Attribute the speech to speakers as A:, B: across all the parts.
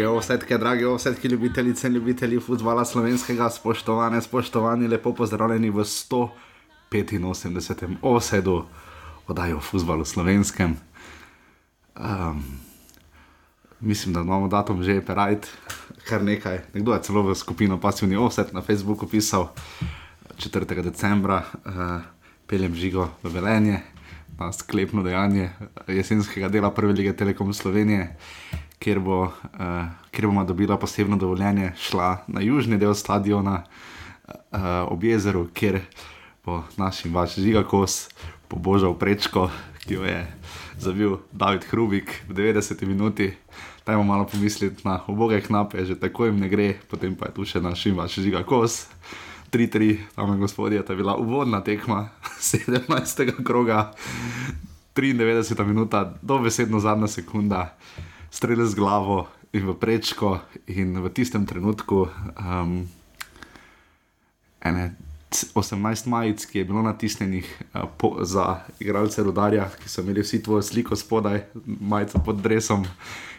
A: Drage ovsetke, drage ovsetke, ljubitelice in ljubitelji futbola slovenskega, spoštovane, spoštovani, lepo pozdravljeni v 185. osedu oddaje o futbalu slovenskem. Um, mislim, da imamo datum že perajt, kar nekaj. Nekdo je celo v skupino Pasivni offset na Facebooku pisal 4. decembra, uh, peljem žigo v Velenje. Na sklepno dejanje jesenskega dela Prve lige Telekom Slovenije, kjer, bo, uh, kjer bomo dobila posebno dovoljenje, šla na južni del stadiona uh, ob jezeru, kjer bo naš in vaš žigakos pobožal prečko, ki jo je zavil David Hrubik v 90 minuti. Dajmo malo pomisliti na oboge knape, že tako jim ne gre, potem pa je tu še naš in vaš žigakos. 3-3, tam je gospodje, ta je bila uvodna tekma 17. kroga, 93 minuta, dobesedno zadnja sekunda, strele z glavo in v prečko, in v tistem trenutku um, ene 18 majic, ki je bilo natisnjenih uh, po, za igralce rodarja, ki so imeli vsi tvojo sliko spodaj, majico pod dresom,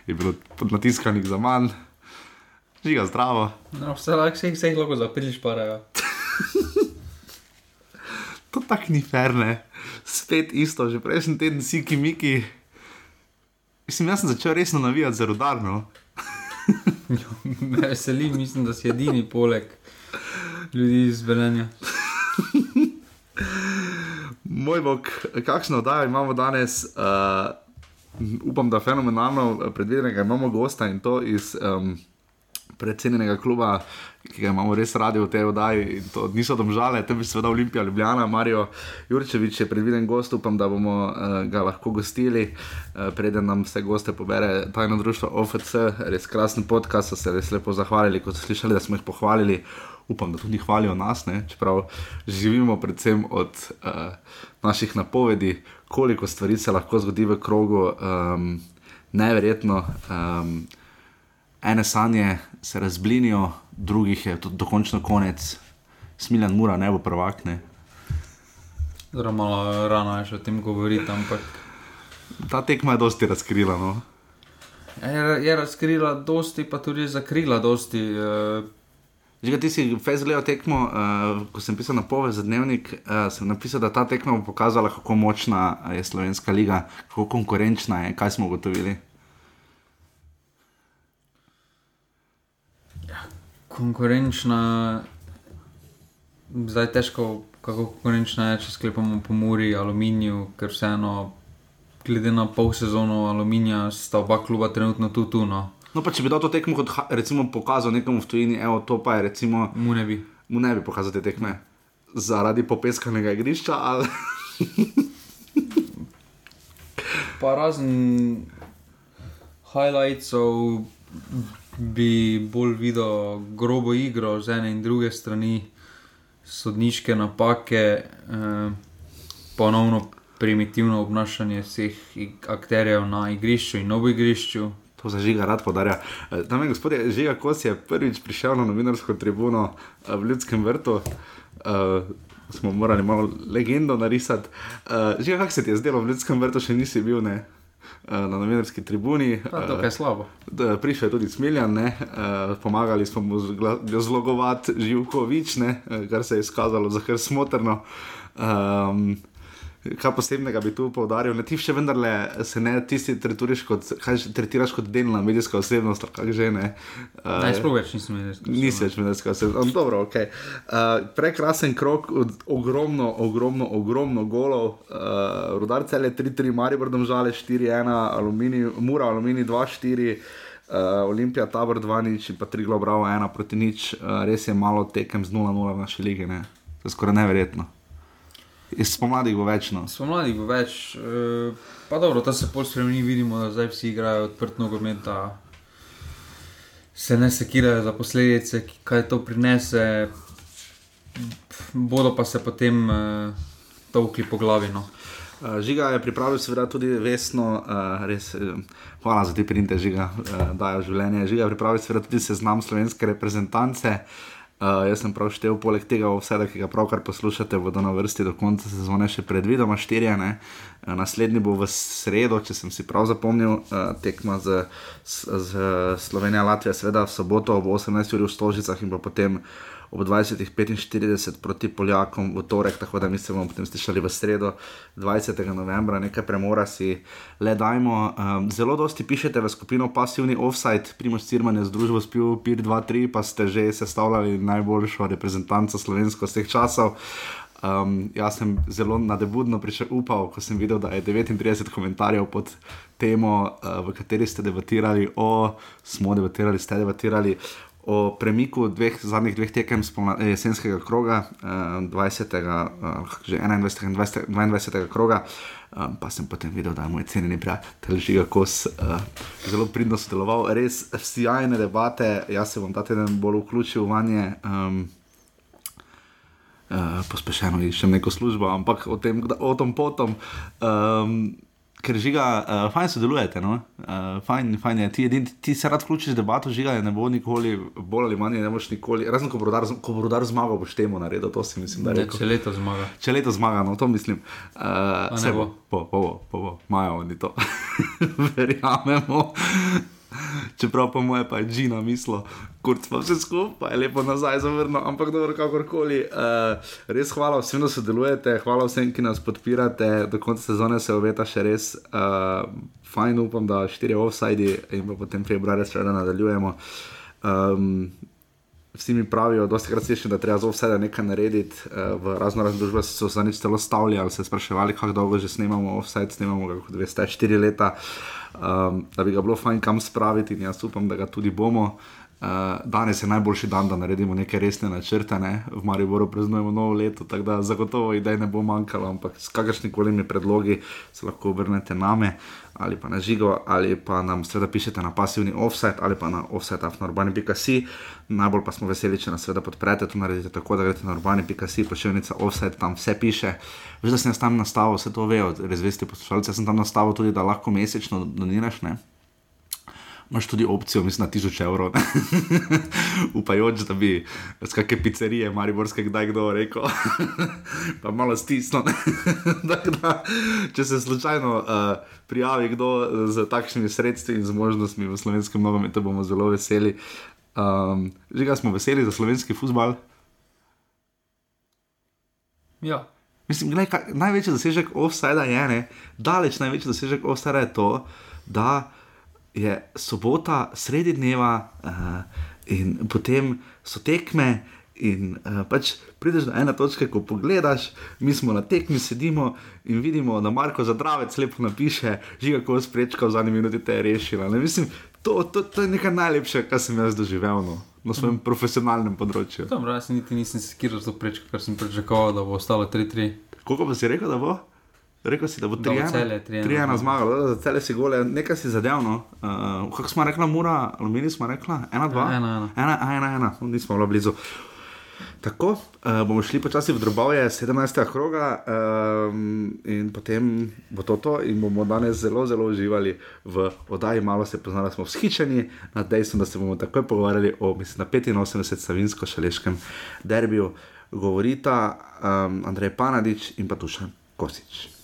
A: je bilo natiskanih za manj. Žiga zdravo.
B: No, vse lahko se jih vseh lahko zapiriš, pa rejo.
A: To tako ni fair, ne. Spet isto, že prejšnji teden si ki miki. Mislim, jaz sem začel resno navijati za rodarno.
B: Me veseli, mislim, da si edini poleg ljudi iz Velenja.
A: Moj bog, kakšno oddajo imamo danes? Uh, upam, da fenomenalno predvidenega imamo gosta in to iz um, predsednega kluba, ki ga imamo res radi v tej oddaji. To niso domžale, te bi seveda Olimpija, Ljubljana, Marijo Jurčevič je predviden gost, upam, da bomo uh, ga lahko gostili, uh, preden nam vse goste pobere tajno društvo OFC, res krasen podcast, so se res lepo zahvalili, kot so slišali, da smo jih pohvalili. Upam, da tudi hvalijo nas, ne? čeprav živimo predvsem od uh, naših napovedi, koliko stvari se lahko zgodi v krogu, um, neverjetno. Um, ene sanje se razblinijo, drugih je tudi dokončno konec, smiljen mora, ne bo prvak. Ne.
B: Zelo malo rano je še o tem govoriti, ampak
A: Ta tekma je dosti razkrila. No.
B: je, je razkrila dosti, pa tudi zakrila dosti. Uh,
A: Že ti si fez gledal tekmo, uh, ko sem pisal na poved za dnevnik, uh, sem napisal, da ta tekma bo pokazala, kako močna je slovenska liga, kako konkurenčna je, kaj smo ugotovili.
B: Konkurenčna, zdaj težko, kako konkurenčna je, če sklepamo po Muri, Aluminiju, ker vseeno, glede na pol sezono Aluminija, sta oba kluba trenutno tu, tu no.
A: No, pa če bi dal to tekmo kot recimo pokazal nekomu v tujini, evo, to pa je recimo,
B: Mu ne bi.
A: mu ne bi pokazal te tekme. Zaradi popeskanega igrišča, ali
B: Pa razen highlightsov bi bolj videl grobo igro z ene in druge strani, sodniške napake, eh, ponovno primitivno obnašanje vseh akterjev na igrišču in novo igrišču.
A: to za žiga rad podarja. Eh, Dame in gospodje, žiga Kos je prvič prišel na novinarsko tribuno eh, v Ljudskem vrtu. Uh, smo morali malo legendo narisati. Uh, žiga, kako se ti je zdelo v Ljudskem vrtu, še nisi bil ne? Na novinarski tribuni.
B: To
A: Eh,
B: slabo.
A: Prišel je tudi Smiljan, ne, uh, pomagali smo mu zlogovati Živkovič, ne, eh, kar se je izkazalo za kar smotrno. Um, kaj posebnega bi tu poudaril? Ne, ti še vendarle se ne tisti tretiraš kot, kaj, tretiraš kot delna medijska osebnost, kako že ne. Uh,
B: Naj sploh več nisem videl.
A: Nisi več medijska osebnost. Um, dobro, ok. Uh, prekrasen krok, od, ogromno, ogromno, ogromno golov. Uh, Rudarce je 3-3, Maribor domžale 4-1, aluminij, Mura, aluminij 2-4. Uh, Olimpija, tabor 2 nič, in pa 3 globravo 1 proti nič, uh, res je malo tekem z 0-0 v naši lige, ne? to je skoraj neverjetno. Spomladi bo večno.
B: Smo mladi, bo več. eh, Pa dobro, to se bolj spremeni, vidimo, da zdaj vsi igrajo odprt nogomet, da se ne sekirajo za posledice, kaj to prinese. Bodo pa se potem uh, tovkli po glavi. No.
A: Uh, Žiga je pripravil, seveda, tudi vesno, uh, res, uh, hvala za te printe, žiga, uh, dajo življenje. Žiga je pripravil, seveda, tudi seznam slovenske reprezentance. Uh, jaz sem prav štev, poleg tega, vse, ki ga pravkar poslušate, bodo na vrsti do konca sezone še predvidoma štirje. Ne? Naslednji bo v sredo, če sem si prav zapomnil, uh, tekma z, z, z Slovenijo, Latvijo, seveda v soboto ob 18. uri v Stožicah in pa potem ob 20:45 proti Poljakom v torek, tako da mi se bomo potem slišali v sredo, 20. novembra, nekaj premora si le dajmo. Um, zelo dosti pišete v skupino Passivni Offside, Primoš Cirman je z družbo spil PIR 2-3, pa ste že sestavljali najboljšo reprezentanco slovensko z teh časov. Um, jaz sem zelo nadebudno upal, ko sem videl, da je 39 komentarjev pod temo, uh, v kateri ste debatirali, o, smo debatirali, ste debatirali o premiku dveh, zadnjih dveh tekem eh, jesenskega kroga, uh, 20. Uh, že 21. in 20, 22. kroga. Um, pa sem potem videl, da je moj cenjeni prijatelj Žiga Kos uh, zelo pridno sodeloval, res sjajne debate, jaz se bom ta teden bolj vključil v nje. Um, Uh, pospešeno iščem neko službo, ampak o tem, o tom potom. Um, ker žiga, uh, fajn sodelujete. No? Uh, fajn, fajn je. Ti, edin, ti se rad vključiš v debato, žiga, ne bo nikoli, bolj ali manj, ne boš nikoli. Razen ko bo rodar zmagal, boš temu naredil, to si mislim.
B: Ne, če leto zmaga.
A: Če leto zmaga, no to mislim. Uh, se bo, bo, bo, bo, bo, bo. majo oni to. Verjamemo. Čeprav pa moje pa je Džina mislo, kurc pa vse skupaj, lepo nazaj zavrno, ampak dobro, kakorkoli. Uh, res hvala vsem, da sodelujete, hvala vsem, ki nas podpirate, do konca sezone se obeta še res. Uh, fajn upam, da štiri offside in potem februarja še vedno nadaljujemo. Um, Vsi mi pravijo, da je vse da treba za vse nekaj narediti. V razno razne družbe so se za nič celo stavljali, se spraševali, kako dolgo že snemamo, vse snemamo, kako 204 leta. Uh, um, da bi ga bilo fajn kam spraviti in jaz upam, da ga tudi bomo. Uh, danes je najboljši dan, da naredimo neke resne načrte, ne? v Mariboru praznujemo novo leto, tako da zagotovo idej ne bo manjkalo, ampak s kakršni koli predlogi se lahko obrnete name ali pa na žigo, ali pa nam seveda pišete na pasivni offset ali pa na offset.urbani.si. Najbolj pa smo veseli, če nas seveda podprete, to naredite tako, da greste na urbani.si, pošiljnica offset, tam vse piše. Veš, da sem jaz tam nastavil, vse to vejo, res veste, poslušalci, sem tam nastavil tudi, da lahko mesečno doniraš, ne? Imaš tudi opcijo, mislim, na 1000 evrov, upajoč, da bi z kakšne pizzerije, mariborske, kdaj kdo rekel, pa malo stisnil. če se slučajno uh, prijavi kdo z takšnimi sredstvi in zmožnostmi v slovenskem nogometu, bomo zelo veseli. Um, že ga smo veseli za slovenski futbal.
B: Ja.
A: Mislim, gledaj, kaj, največji dosežek offside je, ne? daleč največji dosežek offside je to, da je sobota, sredi dneva uh, in potem so tekme. In uh, pač prideš do ene točke, ko pogledaš, mi smo na tekmi, sedimo in vidimo, da Marko Zadravec lepo napiše, že kako je sprečkal v zadnji minuti te rešila. Mislim, to, to, to je nekaj najlepšega, kar sem jaz doživel no, na svojem mm. profesionalnem področju.
B: Tam res niti nisem sekiral za prečko, ker sem pričakoval, da bo ostalo 3-3.
A: Koliko pa si rekel, da bo? Rekel si, da bo 3-1 zmagal, za cele si gole, nekaj si zadevno. Uh, kako smo rekli, mora, alumini smo rekli, 1-2. 1-1, nismo bili blizu. Tako uh, bomo šli počasi v drobove 17. kroga um, in potem bo to to in bomo danes zelo, zelo uživali v oddaji. Malo se poznali, smo vzhičeni nad dejstvom, da se bomo takoj pogovarjali o mislim, 85. savinsko-šaleškem derbiju. Govorita um, Andrej Panadič in pa Tušan Kosič.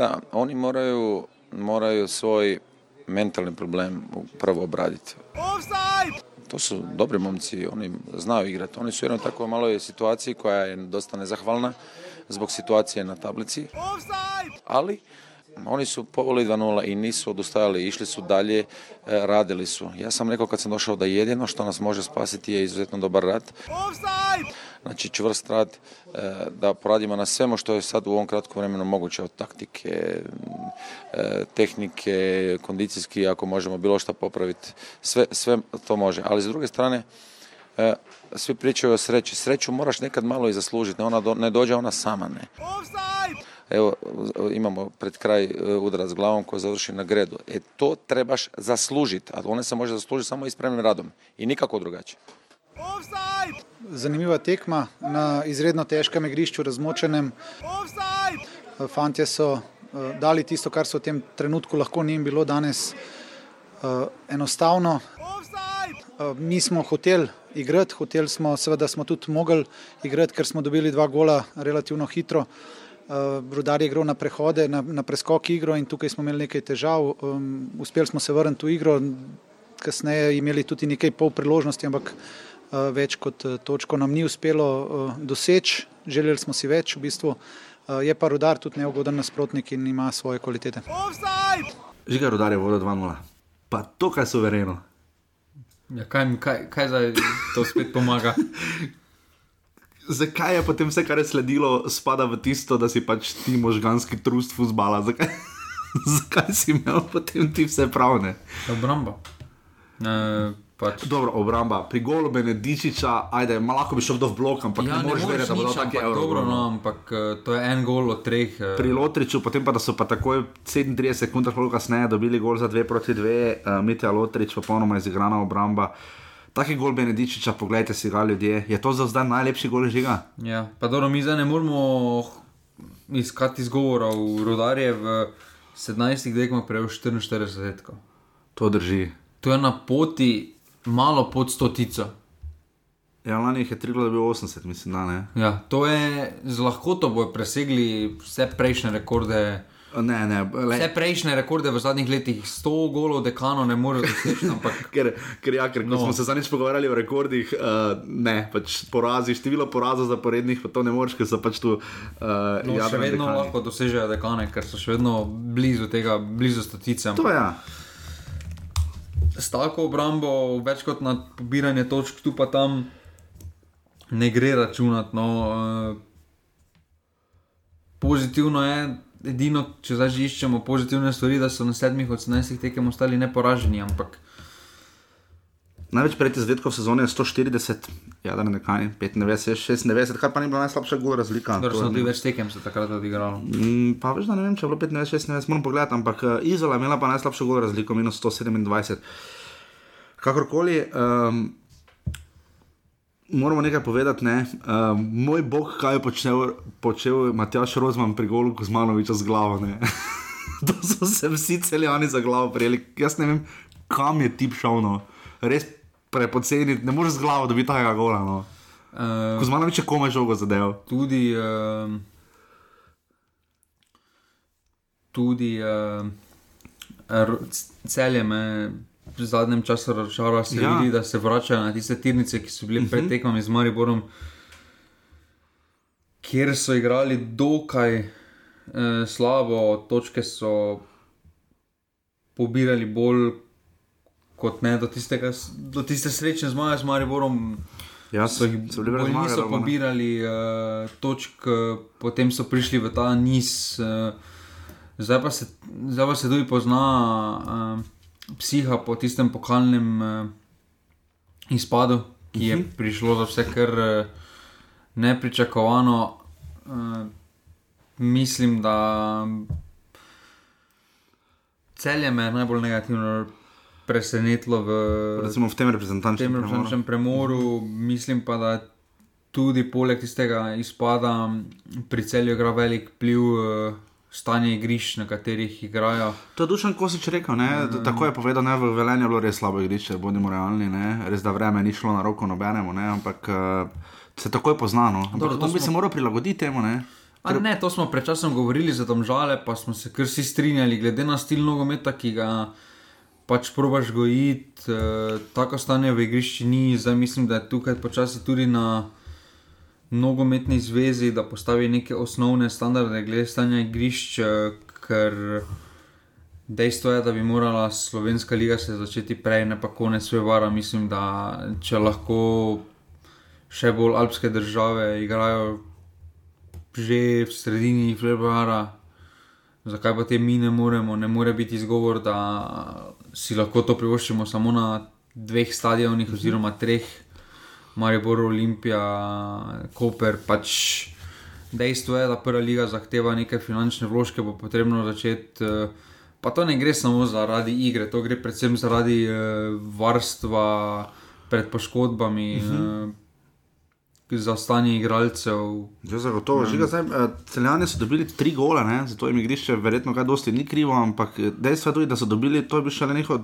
C: Da, oni moraju, moraju svoj mentalni problem prvo obraditi. To su dobri momci, oni znaju igrati. Oni su u jednoj takvoj maloj situaciji koja je dosta nezahvalna zbog situacije na tablici. Ali oni su povoli 2-0 i nisu odustajali, išli su dalje, e, radili su. Ja sam rekao kad sam došao da jedino što nas može spasiti je izuzetno dobar rad. Znači čvrst rad, e, da poradimo na svemu što je sad u ovom kratkom vremenu moguće od taktike, e, tehnike, kondicijski, ako možemo bilo što popraviti, sve, sve to može. Ali s druge strane, svi pričaju o sreći. Sreću moraš nekad malo i zaslužiti, ona do, ne dođe ona sama, ne. Evo, imamo pred kraj e, udarac glavom koji završi na gredu. E, to trebaš zaslužiti, a ona se može zaslužiti samo ispravnim radom i nikako drugačije. Offside!
D: zanimiva tekma na izredno težkem igrišču, razmočenem. Fantje so dali tisto, kar so v tem trenutku lahko njim bilo danes enostavno. Uh, mi smo hoteli igrati, hoteli smo, seveda smo tudi mogli igrati, ker smo dobili dva gola relativno hitro. Uh, Rudar je igral na prehode, na, na preskok igro in tukaj smo imeli nekaj težav. Um, uspeli smo se vrniti v igro, kasneje imeli tudi nekaj pol priložnosti, ampak uh, več kot točko nam ni uspelo uh, doseči. Želeli smo si več, v bistvu uh, je pa Rudar tudi neugoden nasprotnik in ima svoje kvalitete.
A: Žiga Rudar je vodo 2-0. Pa to, kaj suvereno.
B: Ja, kaj, kaj, kaj zdaj to spet pomaga?
A: Zakaj je potem vse, kar je sledilo, spada v tisto, da si pač ti možganski trust fusbala? Zakaj, zakaj si imel potem ti vse pravne?
B: Obramba. Uh, pač.
A: Dobro, obramba. Pri golu Benedičiča, ajde, malo lahko bi šel do v blok, ampak ja, ne moreš verjeti, da bo tako
B: ampak, dobro, no, ampak uh, to je en gol od treh. Uh,
A: Pri Lotriču, potem pa so pa takoj 37 sekund, pol kasneje dobili gol za 2 proti 2, uh, Mitja Lotrič, popolnoma izigrana obramba. Taki gol Benedičiča, pogledajte si ga ljudje. Je to za zdaj najlepši gol žiga?
B: Ja, pa dobro, mi zdaj ne moramo iskati izgovorov. Rudar je v 17 tekmah prejel 44 zadetkov.
A: To drži.
B: To je na poti malo pod stotico.
A: Ja, lani jih je triglo, da je bil 80, mislim, da ne.
B: Ja, to je z lahkoto bojo presegli vse prejšnje rekorde.
A: Ne, ne, le.
B: Vse prejšnje rekorde v zadnjih letih, 100 golov dekano, ne morejo doseči. Ampak...
A: ker, ker, ja, ker no. smo se zadnjič pogovarjali o rekordih, uh, ne, pač porazi, število porazov zaporednih, pa to ne moreš, ker so pač tu. Uh,
B: no, še vedno dekani. lahko dosežejo dekane, ker so še vedno blizu tega, blizu stotice.
A: To je. Ja
B: s tako obrambo, več kot na pobiranje točk, tu pa tam ne gre računati. No, uh, pozitivno je, edino, če zdaj iščemo pozitivne stvari, da so na sedmih od 17 tekem ostali neporaženi. Ampak
A: Največ prejti zadetkov v sezoni je 140, ja, da ne kaj, 95, 96, kar pa ni bila najslabša gora razlika.
B: Dobro, so tudi več tekem se takrat odigralo.
A: Mm, pa veš, da ne vem, če je bilo 95, 96, moram pogledati, ampak uh, Izola je imela pa najslabša gora razliko, minus 127. Kakorkoli, um, moramo nekaj povedati, ne? um, moj bog, kaj je počel, počel Matjaš Rozman pri golu Kozmanoviča z glavo, to so se vsi celjani za glavo prijeli, jaz ne vem, kam je tip šel, no. res prepoceni, ne moreš z glavo dobiti tega gola. No. Uh, Ko zmanjši če komaj žogo zadev.
B: Tudi, uh, tudi uh, celje me v zadnjem času razočaralo, se ja. vidi, da se vračajo na tiste tirnice, ki so bili uh -huh. pred mhm. tekmami z Mariborom, kjer so igrali dokaj uh, slabo, točke so pobirali bolj kot ne do, tistega, do tiste srečne zmaje z Mariborom.
A: Ja, so jih
B: zelo niso pobirali uh, točk, uh, potem so prišli v ta niz. Uh, zdaj, pa se, zdaj pa se tudi pozna uh, psiha po tistem pokalnem uh, izpadu, ki je uh mhm. -huh. prišlo za vse kar uh, nepričakovano. Uh, mislim, da celje me najbolj negativno presenetilo v,
A: v tem reprezentančnem
B: premoru. premoru. Mislim pa, da tudi poleg tistega izpada pri celju igra velik pliv. Uh, Stanje igrišč, na katerih igrajo.
A: To je dušen, ko si rekel. Um, tako je povedal, da je v Velenju bilo res slabo igrišče, bodimo realni. Ne? Res da vreme ni šlo na roko nobenemu, ne? ampak uh, se tako je poznano. Ampak to bi smo... se moral prilagoditi temu. Ne?
B: Ker... Ne, to smo pred časom govorili za domžale, pa smo se kar si strinjali, glede na stil nogometa, ki ga pač probaš gojiti, uh, tako stanje v igrišču ni, zdaj mislim, da je tukaj počasi tudi na nogometni zvezi, da postavi neke osnovne standarde glede stanja igrišč, uh, ker dejstvo je, da bi morala slovenska liga se začeti prej, ne pa konec februarja. Mislim, da če lahko še bolj alpske države igrajo že v sredini februarja. Zakaj pa te mi ne moremo, ne more biti izgovor, da si lahko to privoščimo samo na dveh stadionih, mhm. oziroma treh, Maribor, Olimpija, Koper. Pač dejstvo je, da prva liga zahteva neke finančne vložke, bo potrebno začeti. Eh, pa to ne gre samo zaradi igre, to gre predvsem zaradi eh, varstva pred poškodbami. Mhm. Za stanje igralcev.
A: Ja, zagotovo. Žiga, zdaj, eh, celjani so dobili tri gole, ne? zato jim igrišče verjetno kaj dosti ni krivo, ampak eh, dejstvo je tudi, da so dobili, to je bil šele njihov.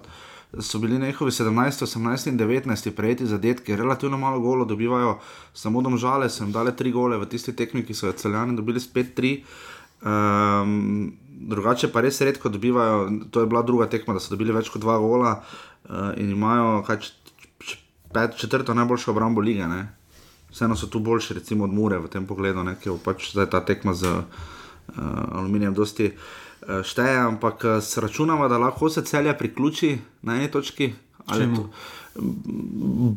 A: So bili njihovi 17, 18 in 19 prejeti zadetki, relativno malo golo dobivajo, samo domžale so jim dale tri gole v tisti tekmi, ki so jo celjani dobili spet tri. Um, drugače pa res redko dobivajo, to je bila druga tekma, da so dobili več kot dva gola uh, in imajo kaj, pet, četrto najboljšo obrambo lige. Ne? Vseeno so tu boljši, recimo od Mure v tem pogledu, ne? ki je pač zdaj ta tekma z uh, aluminijem dosti uh, šteje, ampak uh, se računamo, da lahko se celje priključi na eni točki ali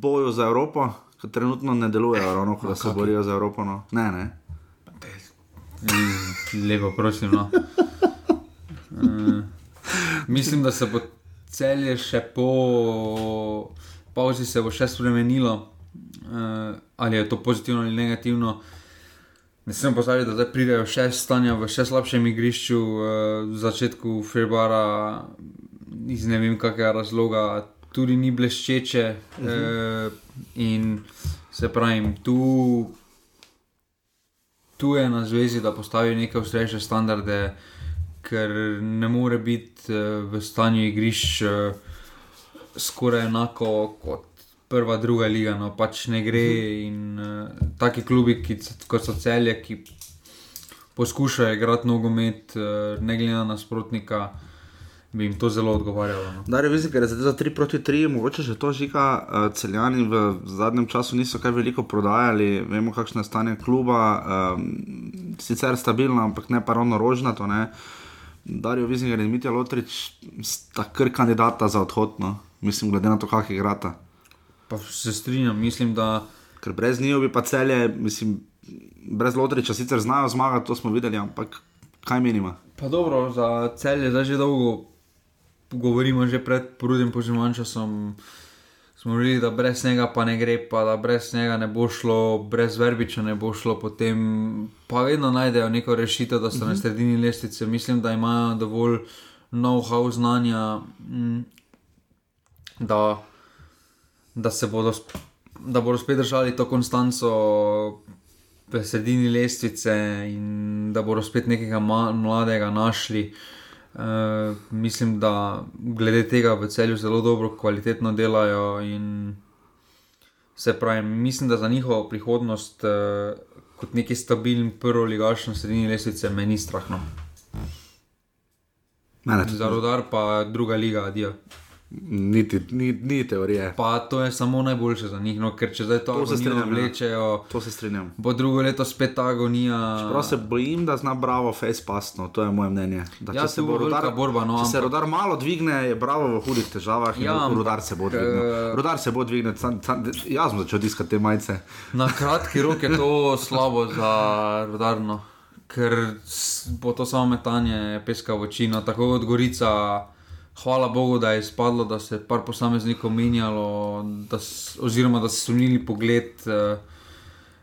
A: bojo za Evropo. Trenutno ne delujejo, ravno kot da se borijo za Evropo. No. Ne, ne.
B: Lepo, prosim. No. Uh, mislim, da se bo celje še po pauzi se bo še spremenilo, uh, ali je to pozitivno ali negativno. Ne smem pozabiti, da zdaj pridejo še stanja v še slabšem igrišču, uh, v začetku februara, iz ne vem kakega razloga, tudi ni bleščeče. Uh -huh. uh, in se pravi, tu tu je na zvezi, da postavi neke ustrezne standarde, ker ne more biti uh, v stanju igrišč skoraj enako kot prva, druga liga. No, pač ne gre. In uh, taki klubi, ki, kot so celje, ki poskušajo igrati nogomet, uh, ne glede na nasprotnika bi jim to zelo odgovarjalo. No.
A: Da, revizija, ker je zdaj za 3 proti 3, mogoče že to žika, uh, celjani v zadnjem času niso kaj veliko prodajali, vemo, kakšno je stanje kluba, um, sicer stabilno, ampak ne pa ravno rožnato. Ne. Darijo Vizinger in Mitja Lotrič sta kar kandidata za odhod, no. mislim, glede na to, kak igrata.
B: Pa se strinjam, mislim, da.
A: Ker brez njih bi pa celje, mislim, brez Lotriča sicer znajo zmagati, to smo videli, ampak kaj menimo?
B: Pa dobro, za celje zdaj že dolgo govorimo že pred prudnim poživljanjem časom. Smo rekli, da brez njega pa ne gre, pa da brez njega ne bo šlo, brez verbiča ne bo šlo, potem pa vedno najdejo neko rešitev, da so uh -huh. na mhm. sredini lestvice. Mislim, da imajo dovolj know-how znanja, mm, da, da se bodo, da bodo spet držali to konstanco v sredini lestvice in da bodo spet nekega mladega našli. Uh, Uh, mislim, da glede tega v celju zelo dobro, kvalitetno delajo in se pravi, mislim, da za njihovo prihodnost, uh, kot neki stabilen prvi ligaš na sredini lesice, meni strahno. Za rodar pa druga liga, adijo.
A: Niti, ni, ni teorije.
B: Pa to je samo najboljše za njih, no, ker če zdaj to, to se vlečejo,
A: to se strinjam.
B: Bo drugo leto spet ta agonija.
A: Čeprav se bojim, da zna bravo face pastno, to je moje mnenje. Da,
B: ja, če se bo rodar, borba, no,
A: če ampak... se rodar malo dvigne, je bravo v hudih težavah. Ja, rodar se bo dvignil. Uh... Rodar se bo dvignil, jaz sem začel diskati te majice.
B: Na kratki rok je to slabo za rodarno, ker bo to samo metanje peska v oči, no, tako kot Gorica hvala Bogu, da je izpadlo, da se je par posameznikov menjalo, da oziroma da so sunili pogled. Uh,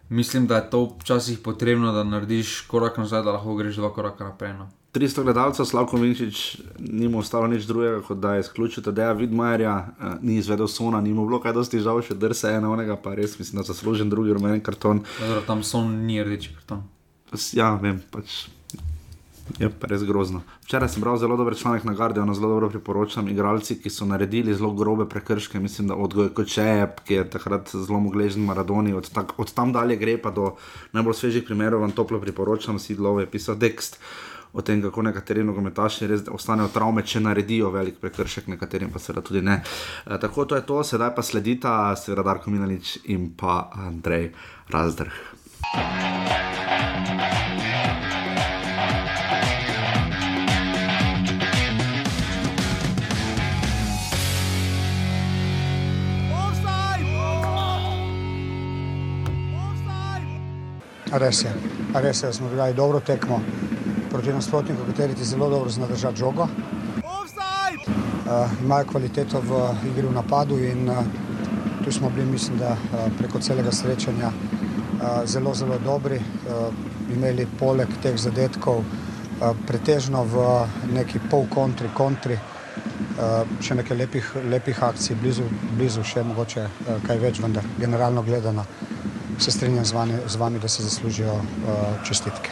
B: mislim, da je to včasih potrebno, da narediš korak nazaj, da lahko greš dva koraka naprej. No.
A: 300 gledalcev, Slavko Minčič, ni mu ostalo nič drugega, kot da je izključil Tadeja Vidmajerja, uh, ni izvedel sona, ni mu bilo kaj dosti žal, še drse ena onega, pa res mislim, da zaslužen drugi rumeni karton.
B: Dobro, tam son ni rdeči karton.
A: Ja, vem, pač Je pa res grozno. Včeraj sem bral zelo dober članek na Guardianu, zelo dobro priporočam. Igralci, ki so naredili zelo grobe prekrške, mislim, da od Gojkočeja, ki je takrat zelo mogležen Maradoni, od, tak, od tam dalje gre pa do najbolj svežih primerov, vam toplo priporočam. Sidlov je pisal tekst o tem, kako nekateri nogometaši res ostanejo travme, če naredijo velik prekršek, nekaterim pa seveda tudi ne. E, tako to je to, sedaj pa sledita seveda Darko Minalič in pa Andrej Razdrh.
E: Res je, res je, smo igrali dobro tekmo proti nasprotniku, kateri ti zelo dobro zna držati žogo. Uh, imajo kvaliteto v igri v napadu in uh, tu smo bili, mislim, da uh, preko celega srečanja uh, zelo, zelo dobri. Uh, imeli poleg teh zadetkov uh, pretežno v neki pol kontri, uh, še nekaj lepih, lepih akcij, blizu, blizu še mogoče uh, kaj več, vendar generalno gledano se strinjam z vami, z vami da se zaslužijo uh, čestitke.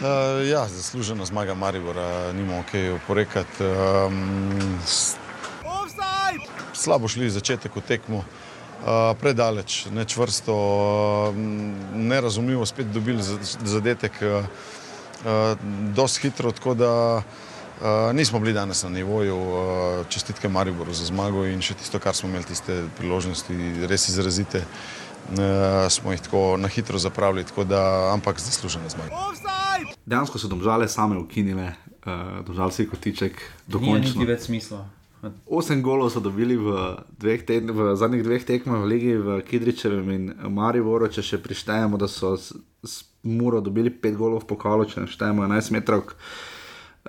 F: Uh, ja, zaslužena zmaga Maribora, nima ok oporekati. Um, slabo šli začetek v tekmu, uh, predaleč, nečvrsto, uh, nerazumljivo spet dobili zadetek, uh, uh, dosti hitro, tako da uh, nismo bili danes na nivoju. Uh, čestitke Mariboru za zmago in še tisto, kar smo imeli, tiste priložnosti, res izrazite. Uh, smo jih tako na hitro zapravili, tako da, ampak zaslužene zmage
A: dejansko so domžale same ukinile, uh, domžal si kotiček, dokončno.
B: Ni več smisla.
A: Osem golov so dobili v, dveh tedn, v zadnjih dveh tekmah v Ligi, v Kidričevem in Mariboru, če še prištejemo, da so s, s Muro dobili pet golov v pokalu, če neštejemo 11 metrov.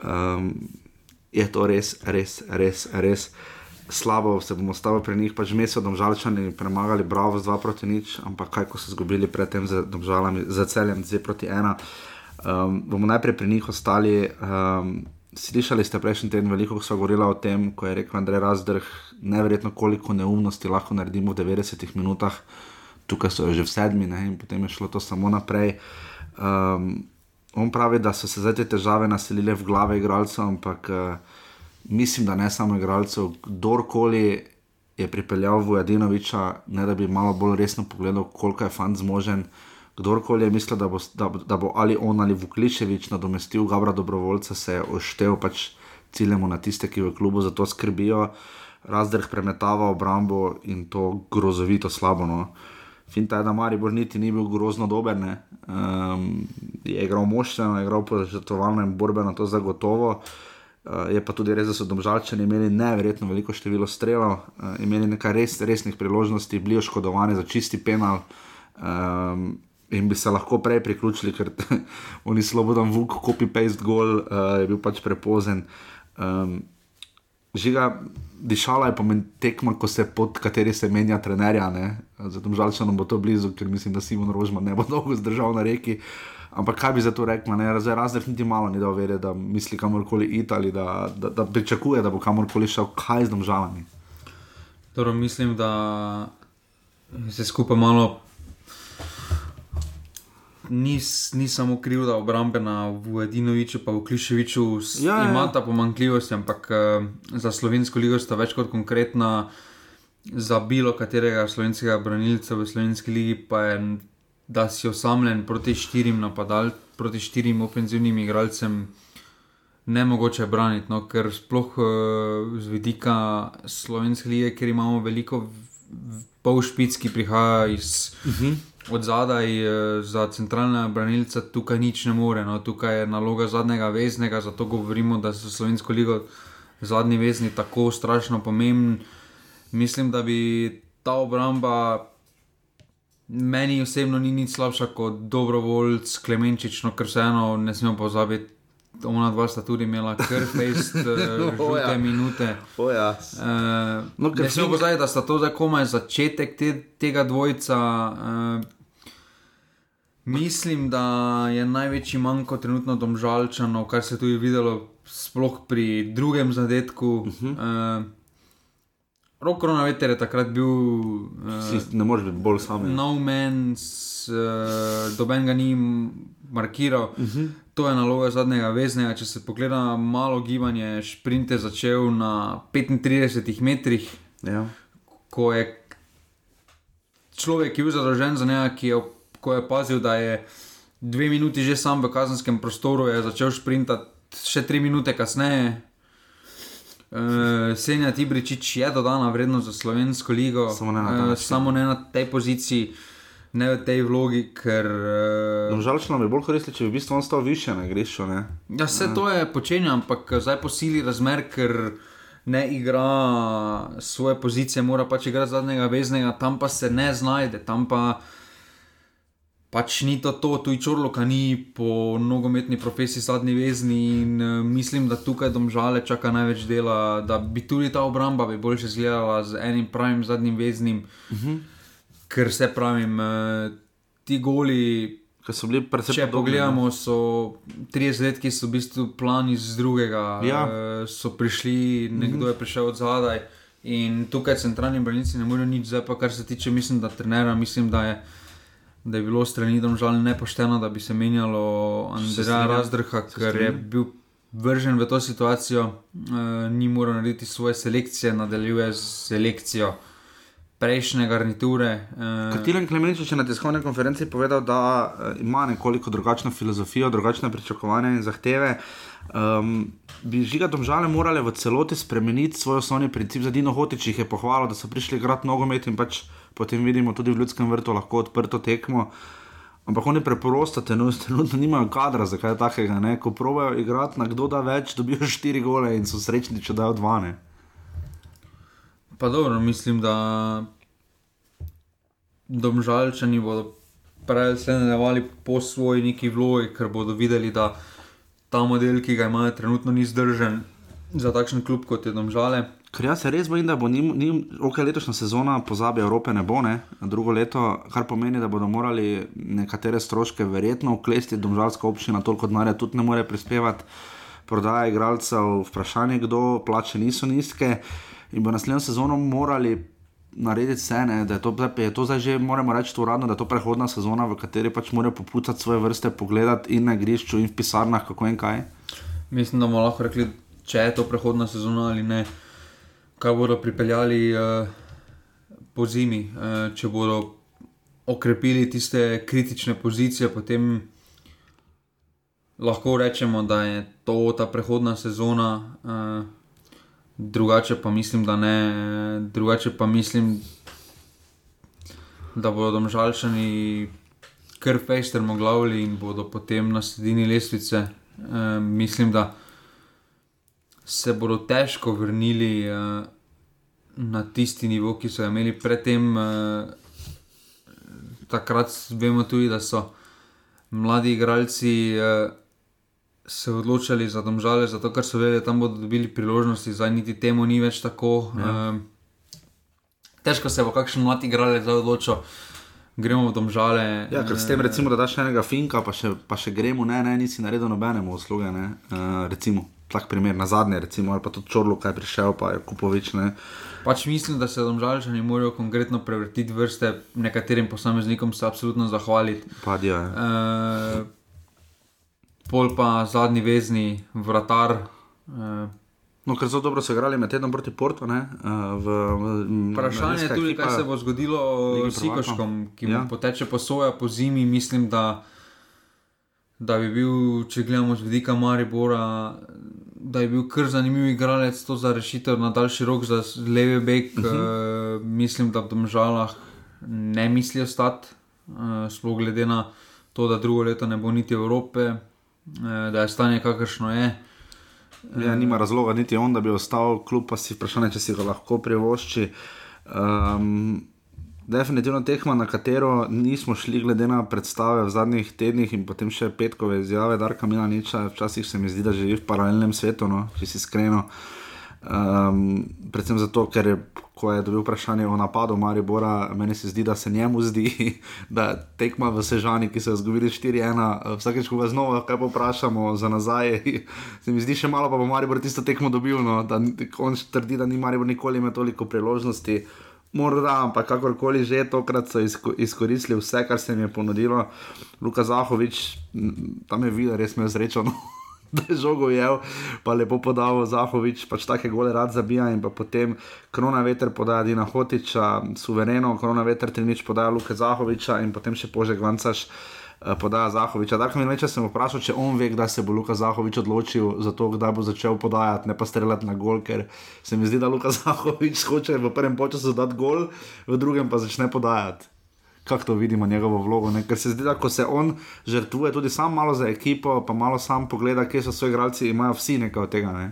A: Um, je to res, res, res, res. Slabo se bomo stavili pri njih, pač mi so domžalčani premagali, bravo, z 2 proti nič, ampak kaj ko so izgubili predtem z domžalami, za celjem 2 proti 1. Um, bomo najprej pri njih ostali. Um, slišali ste prejšnji teden veliko, ko smo govorili o tem, ko je rekel Andrej Razdrh, neverjetno koliko neumnosti lahko naredimo v 90 minutah, tukaj so že v sedmi ne, in potem je šlo to samo naprej. Um, on pravi, da so se zdaj te težave naselile v glave igralcev, ampak uh, mislim, da ne samo igralcev, kdorkoli. Je pripeljal Vojadinoviča, ne da bi malo bolj resno pogledal, koliko je fant zmožen, kdorkoli je mislil, da bo, da, da bo ali on ali Vukličevič nadomestil Gabra Dobrovoljca, se je oštev pač ciljemo na tiste, ki v klubu za to skrbijo. Razdrh premetava obrambo in to grozovito slabo. No. Finta je, da Maribor niti ni bil grozno dober, um, je igral moštveno, je igral požrtovalno in borbeno, to zagotovo. Uh, je pa tudi res, da so domžalčani imeli neverjetno veliko število strelov, uh, imeli nekaj res, resnih priložnosti, bili oškodovani za čisti penal. Um, in bi se lahko prej priključili, ker oni slobodan vuk, copy-paste gol, uh, je bil pač prepozen. Um, žiga, dišala je pomen tekma, ko se pod kateri se menja trenerja, žal, če nam bo to blizu, ker mislim, da Simon Rožman ne bo dolgo zdržal na reki. Ampak kaj bi za to rekla, ne? zdaj razred niti malo ni dal vedeti, da misli kamorkoli iti ali da, da, da pričakuje, da bo kamorkoli šel, kaj z domžalami.
B: Torej, mislim, da se skupaj malo ni, ni samo kriv, da obrambe na Vujadinoviču, pa v Kliševiču ja, ja, ima ta pomankljivost, ampak uh, za slovensko ligo sta več kot konkretna. Za bilo katerega slovenskega branilca v slovenski ligi pa je, da si osamljen proti štirim napadalcem, proti štirim ofenzivnim igralcem, ne mogoče braniti. No, ker sploh uh, z vidika slovenske lige, ker imamo veliko polšpic, ki prihajajo iz. Uh mhm. -huh od zadaj eh, za centralna branilca tukaj nič ne more. No. Tukaj je naloga zadnjega veznega, zato govorimo, da so slovensko ligo zadnji vezni tako strašno pomembni. Mislim, da bi ta obramba. Meni osebno ni nič slabša kot dobrovoljc, klemenčič, no, ker vseeno ne smemo pozabiti, ona dva sta tudi imela krfejst, uh, ja. minute.
A: Oh, ja.
B: uh, no, ne smemo pozabiti, da sta to zdaj komaj začetek te, tega dvojca. Uh, mislim, da je največji manjko trenutno domžalčano, kar se je tudi videlo, sploh pri drugem zadetku. Uh -huh. uh, Roko na veter je takrat bil.
A: Uh, ne moreš biti bolj sam.
B: No man's, uh, doben ga ni markiral. Uh mhm. -huh. To je naloga zadnjega veznega. Če se pogleda malo gibanje, šprint je začel na 35 metrih. Ja. Ko je človek, ki je bil zadolžen za njega, ki je, je pazil, da je dve minuti že sam v kazenskem prostoru, je začel šprintati še tri minute kasneje. Uh, Senja Tibričič je dodana vrednost za slovensko ligo,
A: samo ne na, uh,
B: samo ne na tej poziciji ne v tej vlogi, ker.
A: Uh, no, Žalčno bi bolj koristilo, če bi v bistvu on stal više na grešu.
B: Ja, vse to je počenjal, ampak zdaj po sili razmer, ker ne igra svoje pozicije, mora pač igrati zadnjega veznega, tam pa se ne znajde, tam pa. Pač ni to, to tu je čorloka, ni po nogometni profesiji zadnji vezni in uh, mislim, da tukaj domžale čaka največ dela, da bi tudi ta obramba bi boljše izgledala z enim pravim zadnjim veznim. Uh mhm. -huh ker se pravim, uh, ti goli.
A: So bili predvsem.
B: Če pogledamo, so 30 let, ki so v bistvu plan iz drugega,
A: ja.
B: uh, so prišli, nekdo mm -hmm. je prišel od zadaj In tukaj centralni branilci ne morejo nič, zdaj pa kar se tiče, mislim, da trenera, mislim, da je, da je bilo strani domžal nepošteno, da bi se menjalo Andreja Razdrha, ker je bil vržen v to situacijo, uh, ni moral narediti svoje selekcije, nadaljuje z selekcijo prejšnje garniture. Uh,
A: Katilen Klemenčič je na tiskovni konferenci povedal, da uh, ima nekoliko drugačno filozofijo, drugačne pričakovanja in zahteve. Um, bi žiga domžale morale v celoti spremeniti svoj osnovni princip. Za Dino Hotič jih je pohvalil, da so prišli igrati nogomet in pač potem vidimo tudi v ljudskem vrtu lahko odprto tekmo. Ampak oni preprosto trenutno nimajo kadra za kaj takega. Ne? Ko pravijo igrati na kdo da več, dobijo štiri gole in so srečni, če dajo dva. Ne?
B: Pa dobro, mislim, da domžalčani bodo prej se nadaljevali po svoji neki vlogi, ker bodo videli, da ta model, ki ga imajo trenutno, ni zdržen za takšen klub kot je domžale.
A: Ker jaz se res bojim, da bo njim, njim ok, letošnja sezona pozabi Evrope ne bo, ne? drugo leto, kar pomeni, da bodo morali nekatere stroške verjetno uklesti, domžalska občina toliko denarja tudi ne more prispevati, prodaja igralcev, vprašanje kdo, plače niso nizke in bo naslednjo sezono morali narediti vse, ne? da je to, je to zdaj že, moramo reči uradno, da je to prehodna sezona, v kateri pač morajo popucati svoje vrste, pogledati in na igrišču in v pisarnah, kako in kaj.
B: Mislim, da bomo lahko rekli, če je to prehodna sezona ali ne kaj bodo pripeljali uh, po zimi, uh, če bodo okrepili tiste kritične pozicije, potem lahko rečemo, da je to ta prehodna sezona. Uh, drugače pa mislim, da ne, drugače pa mislim, da bodo domžalčani kar fejstermo glavili in bodo potem na sredini lestvice. Uh, mislim, da se bodo težko vrnili uh, na tisti nivo, ki so imeli predtem. Uh, takrat vemo tudi, da so mladi igralci uh, se odločili za domžale, zato ker so vedeli, da tam bodo dobili priložnosti, zdaj niti temu ni več tako. Ja. Uh, težko se bo kakšen mladi igralec odločil. Gremo v domžale.
A: Ja, ker s tem, recimo, da daš enega finka, pa še, pa še gremo, ne, ne, nisi naredil nobenemu usluge. Uh, recimo tak primer na zadnje, recimo, ali pa tudi čorlo, kaj je prišel, pa je kupovič. Ne.
B: Pač mislim, da se domžalčani morajo konkretno prevrtiti vrste, nekaterim posameznikom se absolutno zahvaliti.
A: Padijo.
B: E, pol pa zadnji vezni vratar. E,
A: No, ker so dobro se igrali med tednom proti Portu. Ne, v, v,
B: vprašanje je tudi, kaj se bo zgodilo s Sikoškom, ki ja. poteče po soja po zimi. Mislim, da, da bi bil, če gledamo z vidika Maribora, da je bil kar zanimiv igralec, to za rešitev na daljši rok, za leve bek. Uh -huh. uh, mislim, da v državah ne mislijo stati, uh, sploh glede na to, da drugo leto ne bo niti Evrope, uh, da je stanje kakršno je.
A: Ja, nima razloga, niti on, da bi ostal, kljub pa si vprašanje, če si ga lahko privošči. Um, definitivno tekma, na katero nismo šli, glede na predstave v zadnjih tednih in potem še petkove izjave, da Arka Mila niča, včasih se mi zdi, da živi v paralelnem svetu, no, če si iskreno. Um, predvsem zato, ker je, ko je dobil vprašanje o napadu Maribora, meni se zdi, da se njemu zdi, da tekma v Sežani, ki so jo zgubili 4-1, vsakeč, ko ga znova kaj poprašamo za nazaj, se mi zdi še malo, pa bo Maribor tisto tekmo dobil. No, da on trdi, da ni Maribor nikoli imel toliko priložnosti. Morda, ampak kakorkoli že, tokrat so izkoristili vse, kar se jim je ponudilo. Luka Zahovič, tam je videl, res me je zrečal, no, da je žogo jev, pa lepo podal Zahovič, pač take gole rad zabija in potem krona veter podaja Dina Hotiča, suvereno, krona veter trinič podaja Luka Zahoviča in potem še požeg vancaš. Eh, podaja Zahoviča. Tako mi reče, sem vprašal, če on ve, kdaj se bo Luka Zahovič odločil za to, kdaj bo začel podajati, ne pa streljati na gol, ker se mi zdi, da Luka Zahovič hoče v prvem času dati gol, v drugem pa začne podajati. Kako to vidimo njegovo vlogo? Ne? Ker se zdi, da ko se on žrtvuje, tudi sam malo za ekipo, pa malo sam pogleda, kje so svoji igralci, imajo vsi nekaj od tega. Ne?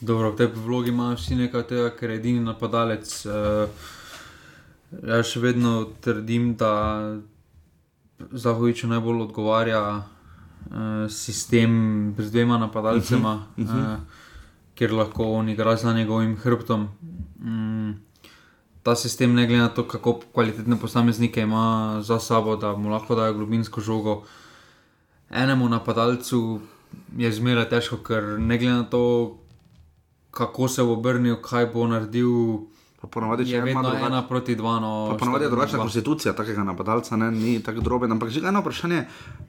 B: Dobro, v tej vlogi imajo vsi nekaj tega, ker je edini napadalec. Uh, jaz še vedno trdim, da. Zahoviču najbolj odgovarja uh, sistem z dvema napadalcema, uh -huh, uh -huh. Uh, kjer lahko on igra za njegovim hrbtom. Um, ta sistem, ne glede na to, kako kvalitetne posameznike ima za sabo, da mu lahko dajo globinsko žogo. Enemu napadalcu je zmeraj težko, ker ne glede na to, kako se bo obrnil, kaj bo naredil.
A: Ponavadi,
B: Je vedno
A: drugač-
B: ena proti dva. No,
A: Ponavadi je drugačna
B: dva.
A: konstitucija takega napadalca, ne, ni tako droben. Ampak že eno vprašanje.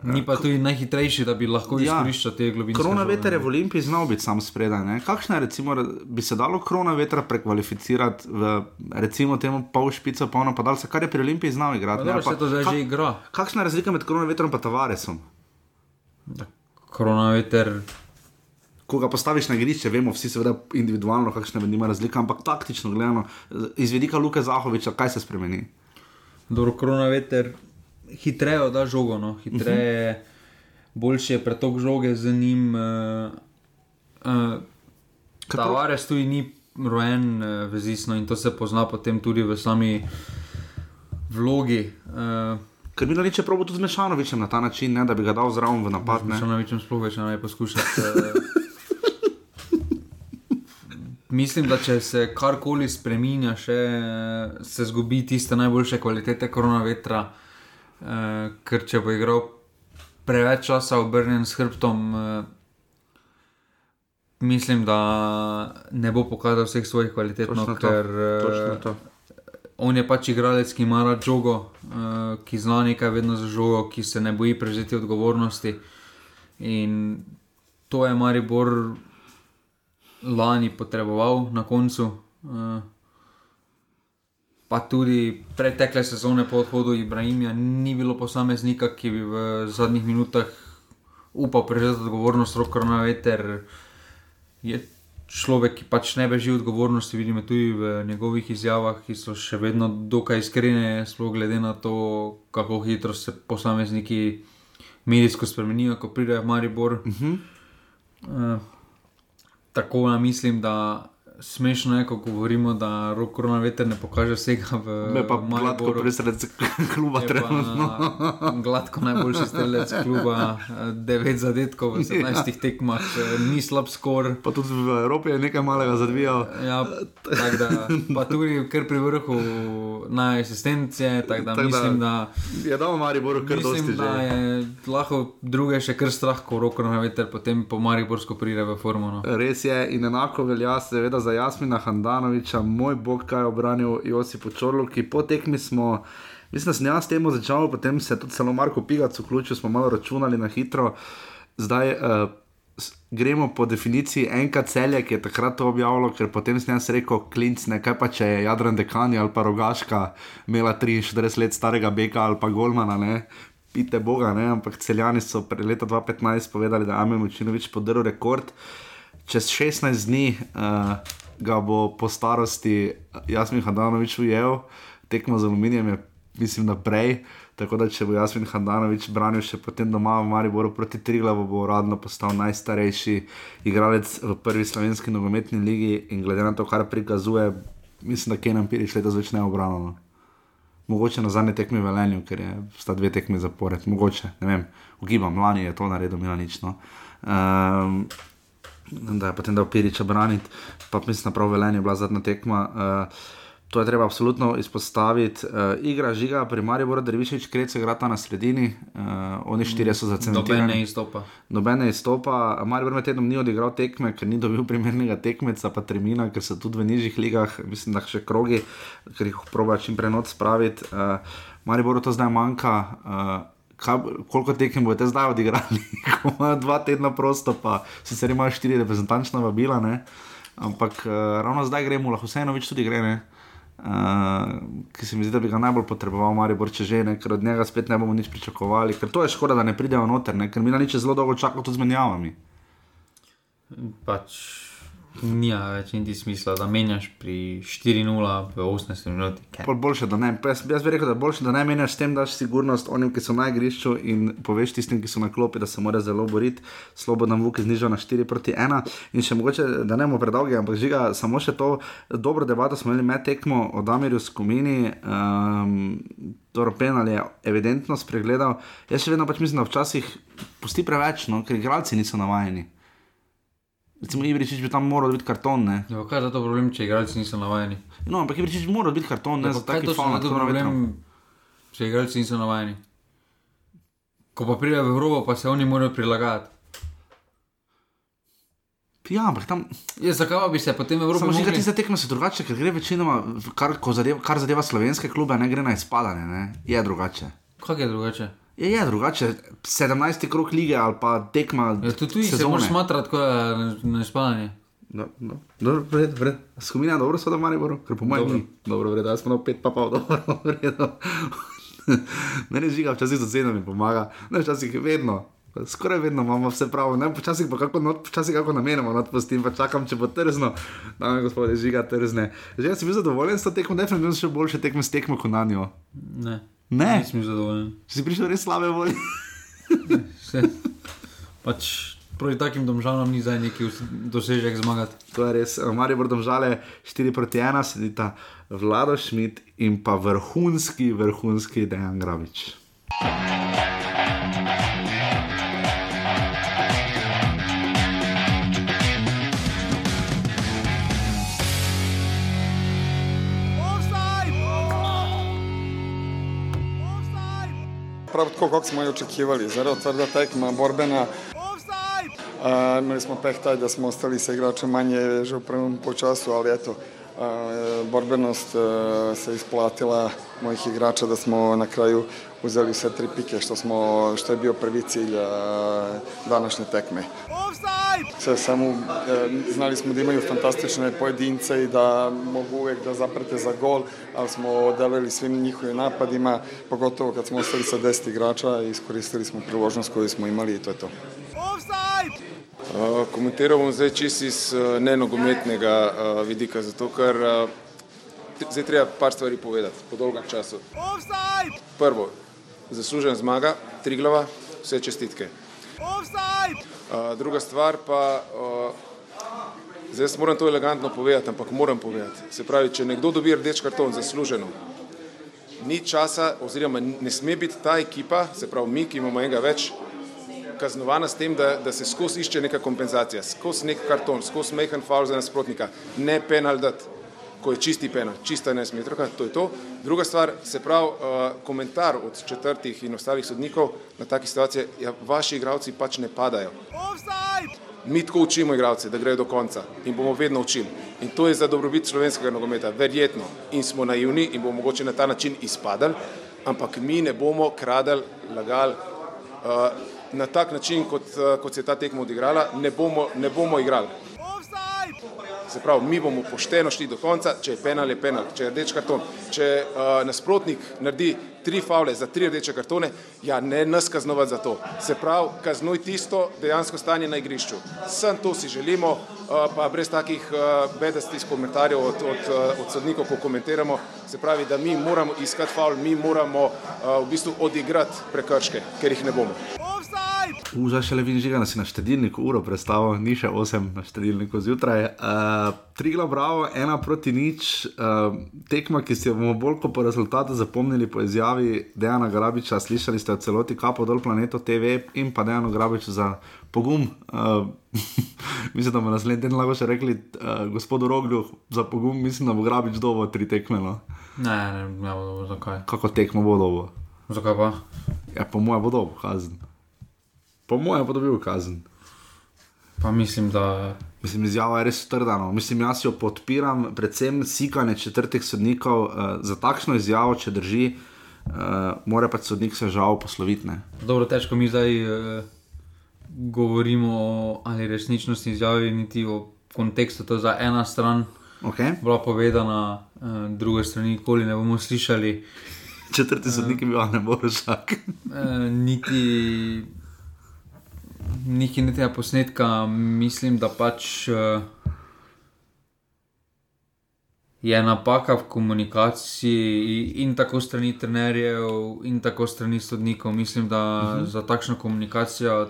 B: Ni pa tudi najhitrejši, da bi lahko
A: Ja.
B: izkoriščal te globine.
A: Korona veter je v Olimpiji znal biti sam spredaj. Ne? Kakšna je, recimo, bi se dalo korona vetra prekvalificirati v recimo temu pol špico, pol napadalca, kar je pri Olimpiji znal igrati? ne? Pa
B: to zdaj
A: kak-
B: že igra.
A: Kakšna je razlika med korona vetrom in Tavaresom?
B: Korona veter.
A: Ko ga postaviš na igrišče, vemo vsi, seveda, individualno, kakšna med njima razlika, ampak taktično gledano, iz vidika Luka Zahoviča, kaj se spremeni?
B: Dobro, korona veter hitreje da žogo, no. hitreje, uh -huh. boljši je pretok žoge z njim. Uh, uh, Tavares tudi ni rojen uh, vezisno in to se pozna potem tudi v sami vlogi. Uh,
A: Ker mi je probo tudi z Mešanovičem na ta način, ne, da bi ga dal zraven v napad.
B: na večjem sploh več ne poskušati. eh. Mislim, da če se karkoli spremenja, se zgubi tiste najboljše kvalitete korona vetra, eh, ker če bo igral preveč časa obrnjen s hrbtom, eh, mislim, da ne bo pokazal vseh svojih kvalitet, no,
A: Točno to,
B: ker eh,
A: Točno to.
B: on je pač igralec, ki ima rad žogo, uh, ki zna nekaj vedno za žogo, ki se ne boji prevzeti odgovornosti. In to je Maribor lani potreboval na koncu. Uh, pa tudi pretekle sezone po odhodu Ibrahima ni bilo posameznika, ki bi v zadnjih minutah upal prevzeti odgovornost, roko na veter. Je človek, ki pač ne beži odgovornosti, vidimo tudi v njegovih izjavah, ki so še vedno dokaj iskrene, sploh glede na to, kako hitro se posamezniki medijsko spremenijo, ko pridejo v Maribor. Uh -huh. uh, tako da mislim, da smešno je, ko govorimo, da roko na veter ne pokaže vsega v
A: Me pa gladko
B: Mariboru.
A: presrec kluba trenutno.
B: Gladko najboljši strelec kluba, 9 zadetkov v 17 tekmah, eh, ni slab skor.
A: Pa tudi v Evropi je nekaj malega zadvijal.
B: Ja, tak da, pa tudi kar pri vrhu na asistencije, tako da
A: Tako da-
B: mislim, da,
A: Je dal Mariboru kar dosti
B: mislim, da
A: že.
B: je lahko druge še kar strah, ko roko na veter, potem po Mariborsko pride v formu. No.
A: Res je, in enako velja seveda za Jasmina Handanoviča, moj bog, kaj je obranil Josipu Čorlu, ki po tekmi smo. Mislim, da sem jaz s tem začel, potem se je tudi celo Marko Pigac vključil, smo malo računali na hitro. Zdaj uh, gremo po definiciji enka celje, ki je takrat to objavilo, ker potem sem jaz rekel, klinc, ne kaj pa če je Jadran Dekani ali pa Rogaška imela 43 let starega Beka ali pa Golmana, ne. Pite Boga, ne? ampak celjani so pred leta 2015 povedali, da je Amen Učinovič podrl rekord. Čez 16 dni uh, ga bo po starosti Jasmin Hadanovič ujel, tekmo z aluminijem je, mislim, da prej. Tako da, če bo Jasmin Hadanovič branil še potem doma v Mariboru proti Triglavu, bo uradno postal najstarejši igralec v prvi slovenski nogometni ligi in glede na to, kar prikazuje, mislim, da Kenan Pirič letos več ne obrano. Mogoče na zadnji tekmi v Velenju, ker je sta dve tekmi zapored, mogoče, ne vem, ugibam, lani je to naredil, Milanič. No. Um, da je potem dal Piriča braniti, pa mislim, da prav Velenje je bila zadnja tekma. Uh, to je treba absolutno izpostaviti. Uh, igra žiga pri Mariboru, da Revišič krece igrata na sredini, uh, oni štirje so
B: Noben
A: zacementirani.
B: ne izstopa.
A: Nobene izstopa, Maribor med tednom ni odigral tekme, ker ni dobil primernega tekmeca, pa termina, ker so tudi v nižjih ligah, mislim, da še krogi, ker jih proba čim prej noč spraviti. Uh, Mariboru to zdaj manjka. Uh, Koliko tekem boste zdaj odigrali, ko imajo dva tedna prosto, pa sicer imajo štiri reprezentančna vabila, ne? ampak uh, ravno zdaj gremo, lahko vseeno več tudi gre. Ne? Uh, ki se mi zdi, da bi ga najbolj potreboval, Maribor, če že ne, ker od njega spet ne bomo nič pričakovali, ker to je škoda, da ne pridejo noter, ne? ker mi na nič zelo dolgo čakamo tudi z menjavami.
B: Pač nima več niti smisla, da menjaš pri 4-0 v 18 minuti.
A: Pol boljše, da ne. Jaz, jaz bi rekel, da je boljše, da ne menjaš s tem, daš sigurnost onim, ki so na igrišču in poveš tistim, ki so na klopi, da se morajo zelo boriti. Slobodan Vuk je znižal na 4 proti 1. In še mogoče, da ne bomo predolgi, ampak žiga, samo še to dobro debato smo imeli med tekmo o Damirju Skomini. Um, Toro penal je evidentno spregledal. Jaz še vedno pač mislim, da včasih pusti preveč, no, ker igralci niso navajeni. Recimo, Ibričič bi tam moral biti karton, ne.
B: Ja, pa kaj je za to problem, če igralci niso navajeni?
A: No, ampak Ibričič bi moral biti karton, ne
B: Ja,
A: za faul
B: je
A: nad
B: to
A: kronometrom.
B: problem, če igralci niso navajeni? Ko pa pride v Evropo, pa se oni morajo prilagajati.
A: Ja, ampak tam.
B: Ja, zakaj bi se potem Evropa
A: Samo že
B: mogli-
A: tiste tekme so drugače, ker gre večinoma, kar, zadeva, kar zadeva slovenske klube, ne gre na izpadanje, ne? je drugače.
B: Kako je drugače?
A: Je, je drugače, 17. krok lige ali pa tekma.
B: Ja, tudi tu se moraš smatrati, kot je na- na izpadanje.
A: No, no. Dobro, vred, vred. Skupina dobro, so da bodo, ker po mojem ni. Dobro, vred, jaz smo na pet pa pa dobro, vredno. Mene žiga, včasih z ocenom mi pomaga, ne včasih vedno. Skoraj vedno imamo vse prav, ne včasih pa kako, not, včasih kako namenoma odpustim, pa čakam, če bo trzno. Dame gospode, žiga trzne. Že jaz sem bil zadovoljen s to tekmo, definitivno še boljše tekme s tekmo kot na njo.
B: Ne.
A: Ne,
B: Nisem zadovoljen.
A: si prišel res slabe volje.
B: Vse. Pač proti takim domžalam ni zdaj neki dosežek zmagati.
A: To je res, Marijo Bordom žale 4 proti 1, sedita Vlado Šmit in pa vrhunski, vrhunski Dejan Gravič.
G: Prav tako, kako smo i očekivali, zelo tvrda tekma, borbena. A, imali smo peh taj da smo ostali sa igračem manje že u prvom počasu, ali eto, borbenost a, se isplatila mojih igrača da smo na kraju uzeli sve tri pike, što, smo, što je bio prvi cilj današnje tekme. Sve samo e, znali smo da imaju fantastične pojedince i da mogu uvijek da zaprete za gol, ali smo odelili svim njihovim napadima, pogotovo kad smo ostali sa 10 igrača i iskoristili smo priložnost koju smo imali i to je to.
H: Uh, komentiral bom zdaj čisto iz uh, nenogometnega uh, vidika, zato ker zdaj treba par stvari povedati po dolgem času. Prvo, zaslužen zmaga, tri glava, vse čestitke. Uh, druga stvar pa, zdaj jaz moram to elegantno povedati, ampak moram povedati. Se pravi, če nekdo dobi rdeč karton zasluženo, ni časa, oziroma ne sme biti ta ekipa, se pravi mi, ki imamo enega več, kaznovana s tem, da, da se skozi išče neka kompenzacija, skozi nek karton, skozi mehen faul za nasprotnika, ne penal dati, ko je čisti penal, čista nesmetroka, to je to. Druga stvar, se pravi, uh, komentar od četrtih in ostalih sodnikov na take situacije, ja, vaši igravci pač ne padajo. Mi tako učimo igralce, da grejo do konca in bomo vedno učili. In to je za dobrobit slovenskega nogometa, verjetno. In smo naivni in bomo mogoče na ta način izpadali, ampak mi ne bomo kradali, lagali uh, na tak način, kot, uh, kot se je ta tekma odigrala, ne bomo, ne bomo igrali. Se pravi, mi bomo pošteno šli do konca, če je penal, je penal, če je rdeč karton. Če uh, nasprotnik naredi tri faule za tri rdeče kartone, ja, ne nas kaznovati za to. Se pravi, kaznuj tisto dejansko stanje na igrišču. Sem to si želimo, uh, pa brez takih uh, bedastih komentarjev od, od, uh, od sodnikov, ko komentiramo. Se pravi, da mi moramo iskati faul, mi moramo uh, v bistvu odigrati prekrške, ker jih ne bomo.
A: Užaj še le vidi, da si na štedilniku uro predstavil, ni še 8 na štedilniku zjutraj. Uh, Trigla Bravo, ena proti nič, uh, tekma, ki si jo bomo bolj kot po rezultatu zapomnili po izjavi Dejana Grabiča, slišali ste v celoti kapo dol planeto TV in pa Dejanu Grabiču za pogum. Uh, mislim, da bomo naslednji teden lahko še rekli uh, gospodu Roglju za pogum, mislim, da bo Grabič dobo tri tekme. No.
B: Ne, ne, ne, ne, zakaj?
A: Kako tekmo bo dobo?
B: Zakaj pa?
A: Ja, po mojem bo dobo kazen. Po mojem bo dobil kazen.
B: Pa mislim, da
A: Mislim, izjava je res trda. No. Mislim, jaz jo podpiram, predvsem sikanje četrtih sodnikov uh, za takšno izjavo, če drži, uh, mora pač sodnik se žal posloviti. ne.
B: dobro težko mi zdaj uh, govorimo o ali resničnosti izjavi, niti o kontekstu. To je za ena stran
A: Okay?
B: bila povedana, uh, druge strani nikoli ne bomo slišali.
A: Četrti sodnik je bil ne bo šak.
B: Uh, niti Niti ne tega posnetka, mislim, da pač uh, je napaka v komunikaciji in tako strani trenerjev, in tako strani sodnikov. Mislim, da uh -huh. za takšno komunikacijo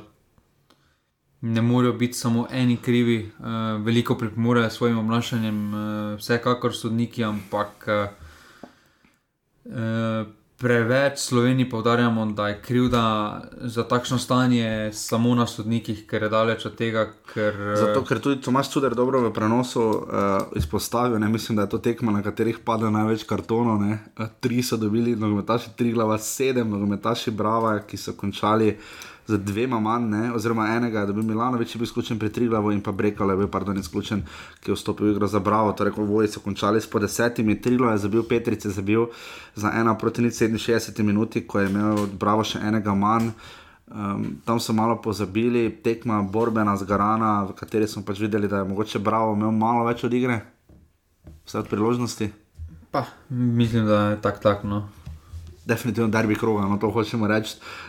B: ne morejo biti samo eni krivi, uh, veliko pripomorejo s svojim obnašanjem, uh, vsekakor sodniki, ampak uh, uh, preveč Sloveniji povdarjamo, da je krivda za takšno stanje samo na sodnikih, ker je daleč od tega, ker. eh,
A: Zato, ker tudi Tomaš Čuder dobro v prenosu uh, izpostavil, ne mislim, da je to tekma, na katerih pada največ kartonov. Ne. Uh, tri so dobili, nogometaši tri glava, sedem nogometaši Brava, ki so končali z dvema manj, ne, oziroma enega, da bi Milanovič bil izključen pri Triglavu in pa Brekalo je bil, pardon, izključen, ki je vstopil v igro za Bravo. Torej, voji so končali s po desetimi, Triglav je zabil Petrice, zabil za ena proti 67 minuti, ko je imel Bravo še enega manj. Um, tam so malo pozabili, tekma borbena zgarana, v kateri smo pač videli, da je mogoče Bravo imel malo več od igre, vse od priložnosti.
B: Pa, mislim, da je tako tak, no.
A: Definitivno derbi kroga, no to hočemo reči. Uh,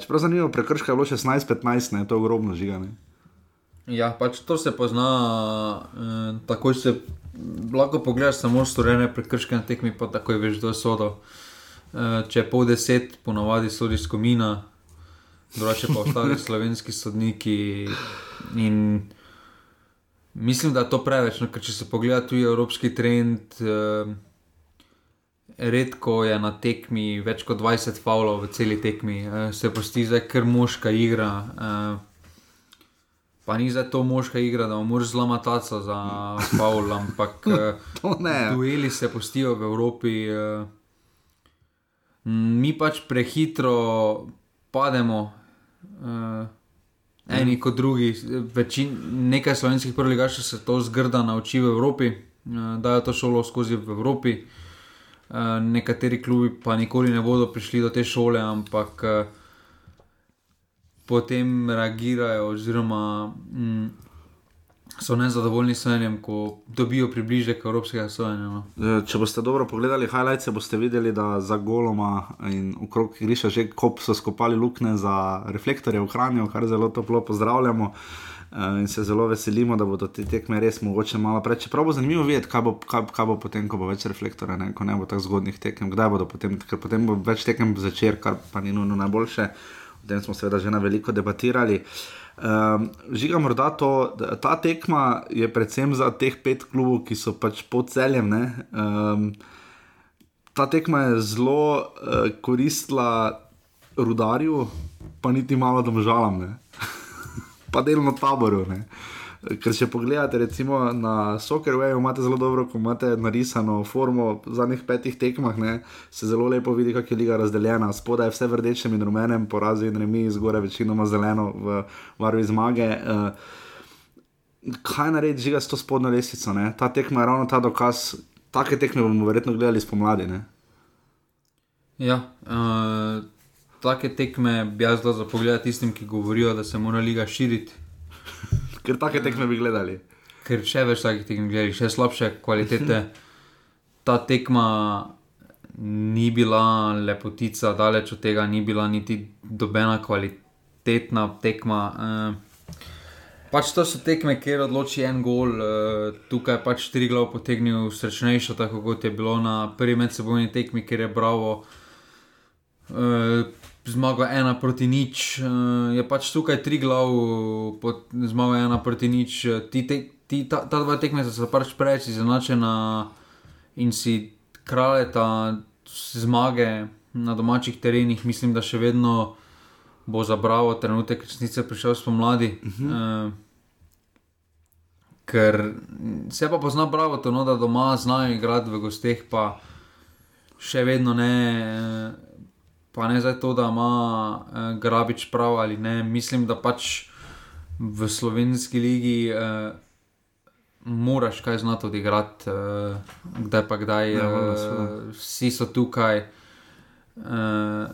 A: čeprav zanimivo, prekrška je bilo 16-15, ne, to je ogromno žiganje.
B: Ja, pač to se pozna, eh, takoj se lahko pogledaš samo storjene prekrške na tekmi, pa takoj veš, da je sodo. Eh, če je pol deset, ponavadi sodiš komina, drugače pa ostali slovenski sodniki. In mislim, da je to preveč, no, ker če se pogleda tu evropski trend. Eh, Redko je na tekmi več kot 20 faulov v celi tekmi, eh, se posti zdaj kar moška igra. Eh, pa ni za to moška igra, da moraš zlomati taco za faul, ampak eh, dueli se postijo v Evropi. Mi pač prehitro pademo, eh, eni kot drugi. Večin, nekaj slovenskih prvoligašov se to zgrda nauči v Evropi, eh, dajo to šolo skozi v Evropi. Eh, Nekateri klubi pa nikoli ne bodo prišli do te šole, ampak eh, potem reagirajo, oziroma mm, so nezadovoljni s sojenjem, ko dobijo približek evropskega sojenja. No.
A: Eh, Če boste dobro pogledali highlights, boste videli, da za goloma in okrog igrišča že kop so skopali luknje za reflektorje v hranju, kar zelo toplo pozdravljamo. eh, In se zelo veselimo, da bodo te tekme res mogoče malo prej. Čeprav bo zanimivo videti, kaj bo, kaj, kaj bo potem, ko bo več reflektorja, ne? ko ne bo tako zgodnih tekem, kdaj bodo potem, ker potem bo več tekem začer, kar pa ni nujno najboljše. O tem smo seveda že na veliko debatirali. Um, žiga morda to, ta tekma je predvsem za teh pet klubov, ki so pač pod celjem. ne, Um, ta tekma je zelo uh, koristila rudarju, pa niti malo domžalam. pa delno taboru. Ne. Ker če pogledate, recimo na Soccerwayu, imate zelo dobro, ko imate narisano formo v zadnjih petih tekmah, ne, se zelo lepo vidi, kako je liga razdeljena. Spodaj je vse v rdečem in rumenem, porazi in remi, zgoraj večinoma zeleno v barvi zmage. Uh, kaj narediti, žiga s to spodnjo lestvico? Ne? Ta tekma je ravno ta dokaz. Take tekme bomo verjetno gledali spomladi. Ne?
B: Ja, uh, take tekme bi jaz dal za pogled tistim, ki govorijo, da se mora liga širiti.
A: Ker take tekme bi gledali.
B: Ker še več takih tekem gledaš, še slabše kvalitete. Ta tekma ni bila lepotica, daleč od tega, ni bila niti dobena kvalitetna tekma. Uh, pač to so tekme, kjer odloči en gol, uh, tukaj pač tri glav potegnil srečnejšo, tako kot je bilo na prvi medsebojni tekmi, kjer je Bravo uh, zmagal ena proti nič. Uh, je pač tukaj tri glav, pod, zmagal ena proti nič. eh, Ti te, ti, ta, ta dva tekme so pač preveč izenačena in si kraljeta zmage na domačih terenih, mislim, da še vedno bo za Bravo trenutek resnice prišel spomladi. Uh -huh. uh, ker se pa pozna Bravo, to, no, da doma znajo igrati v gosteh, pa še vedno ne. Eh, Pa ne zdaj to, da ima uh, Grabič prav ali ne. Mislim, da pač v slovenski ligi uh, moraš kaj znati odigrati, uh, kdaj pa kdaj.
A: Ja, valjda,
B: uh, vsi so tukaj. Uh,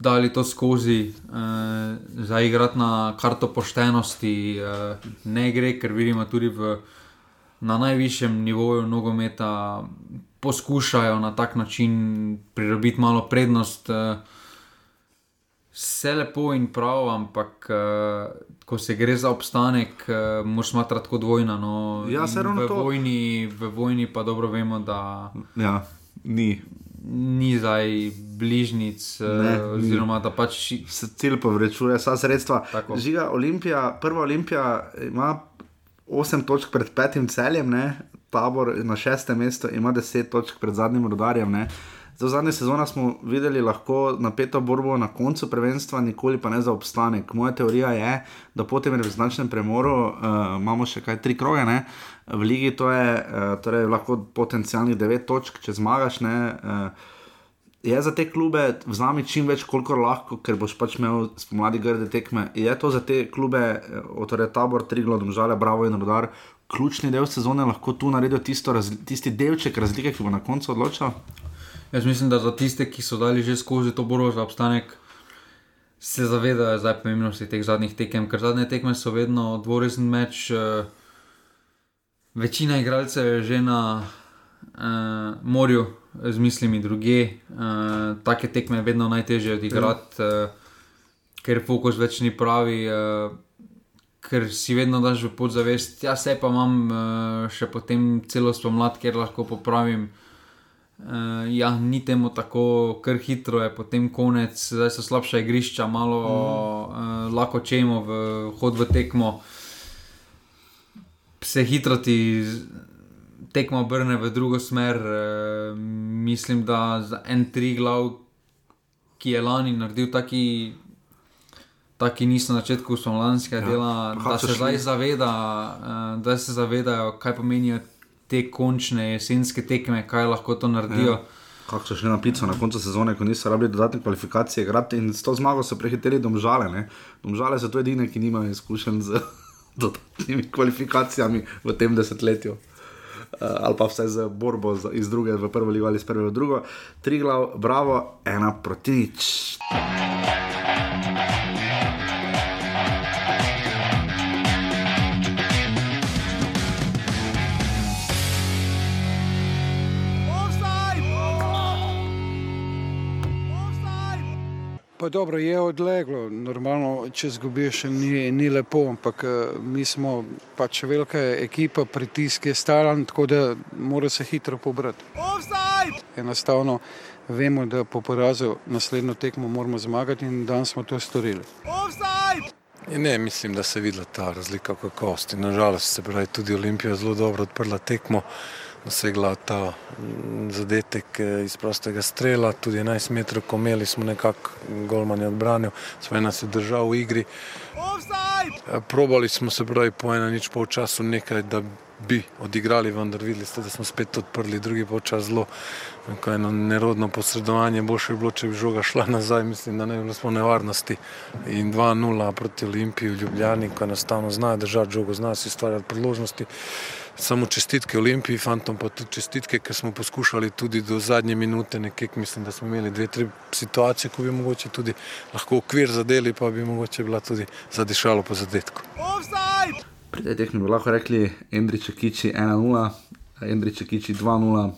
B: Dali to skozi, uh, zdaj igrati na karto poštenosti, uh, ne gre, ker vidimo tudi v, na najvišjem nivoju nogometa, poskušajo na tak način pridobiti malo prednost. Uh, Vse lepo in prav, ampak uh, ko se gre za obstanek, uh, moraš smatrati kot vojna. No.
A: Ja,
B: In
A: ravno
B: v,
A: to.
B: vojni, v vojni pa dobro vemo, da
A: Ja, ni.
B: ni zdaj bližnjic,
A: Ne,
B: oziroma da pač
A: Se cilj povrečuje, vsa sredstva.
B: Tako.
A: Žiga Olimpija, prva Olimpija ima 8 točk pred petim celjem, ne? Tabor na šestem mestu ima 10 točk pred zadnjim rodarjem. Ne? Za zadnje sezone smo videli lahko napeto borbo na koncu prvenstva, nikoli pa ne za obstanek. Moja teorija je, da po tem reprezentančnem premoru uh, imamo še kaj tri kroge. Ne? V ligi to je uh, torej lahko potencijalnih 9 točk, če zmagaš. Ne? Uh, je za te klube vzami čim več, koliko lahko, ker boš pač imel spomladi grde tekme. Je to za te klube, torej tabor, Triglo, Domžale, Bravo in Rodar, ključni del sezone lahko tu razli, tisti delček razlike, ki bo na koncu odločal?
B: Jaz mislim, da za tiste, ki so dali že skozi to borbo za obstanek, se zavedajo zdaj pomembnosti teh zadnjih tekem, ker zadnje tekme so vedno dvorezen meč. Uh, večina igralcev je že na uh, morju, z mislimi druge. Uh, take tekme je vedno najtežje odigrati, uh, ker fokus več ni pravi. Uh, Ker si vedno daš v podzavest, jaz se pa imam uh, še potem celo spomlad, ker lahko popravim. Uh, ja, ni temu tako, ker hitro je potem konec, zdaj so slabša igrišča, malo mm. uh, lahko čemo v hod v tekmo. Se hitro ti tekmo obrne v drugo smer. Uh, mislim, da za en tri glav, ki je lani naredil taki, taki niso na začetku slovenskega ja, dela, da se zdaj zaveda, uh, da se zavedajo, kaj pomenijo te končne jesenske tekme, kaj lahko to naredijo. Ja.
A: Kako so šli na pico na koncu sezone, ko niso rabili dodatne kvalifikacije, igrati in s to zmago so prehiteli domžale. Ne? Domžale so to edine, ki nimajo izkušenj z dodatnimi kvalifikacijami v tem desetletju. Eh, ali pa vse z borbo iz druge v prvo ligo ali iz prve v drugo. Tri glav, bravo, ena proti nič.
I: Pa dobro, je odleglo, normalno, če zgubiš, ni, ni lepo, ampak eh, mi smo pač velika ekipa, pritisk je stalen, tako da mora se hitro pobrati. Enostavno vemo, da po porazu naslednjo tekmo moramo zmagati in danes smo to storili.
J: Ne, mislim, da se je videla ta razlika kakovosti. Nažalost se pravi, tudi Olimpija zelo dobro odprla tekmo dosegla ta mm, zadetek eh, iz prostega strela, tudi 11 metrov, ko imeli smo nekako golmanje odbranil, svoj nas je držal v igri. Eh, probali smo se pravi po ena nič pol času nekaj, da bi odigrali, vendar videli ste, da smo spet odprli drugi pol čas zelo. Eno nerodno posredovanje, boljše bi bilo, če bi žoga šla nazaj, mislim, da ne bi bilo smo nevarnosti. In 2-0 proti Olimpiji v Ljubljani, ko enostavno znajo držati žogo, znajo si stvarjati priložnosti samo čestitke Olimpiji, fantom pa tudi čestitke, ker smo poskušali tudi do zadnje minute, nekaj, mislim, da smo imeli dve, tri situacije, ko bi mogoče tudi lahko okvir zadeli, pa bi mogoče bila tudi zadišalo po zadetku.
A: Pri tej tekmi bi lahko rekli Endriče Kiči 1-0, Endriče Kiči 2-0.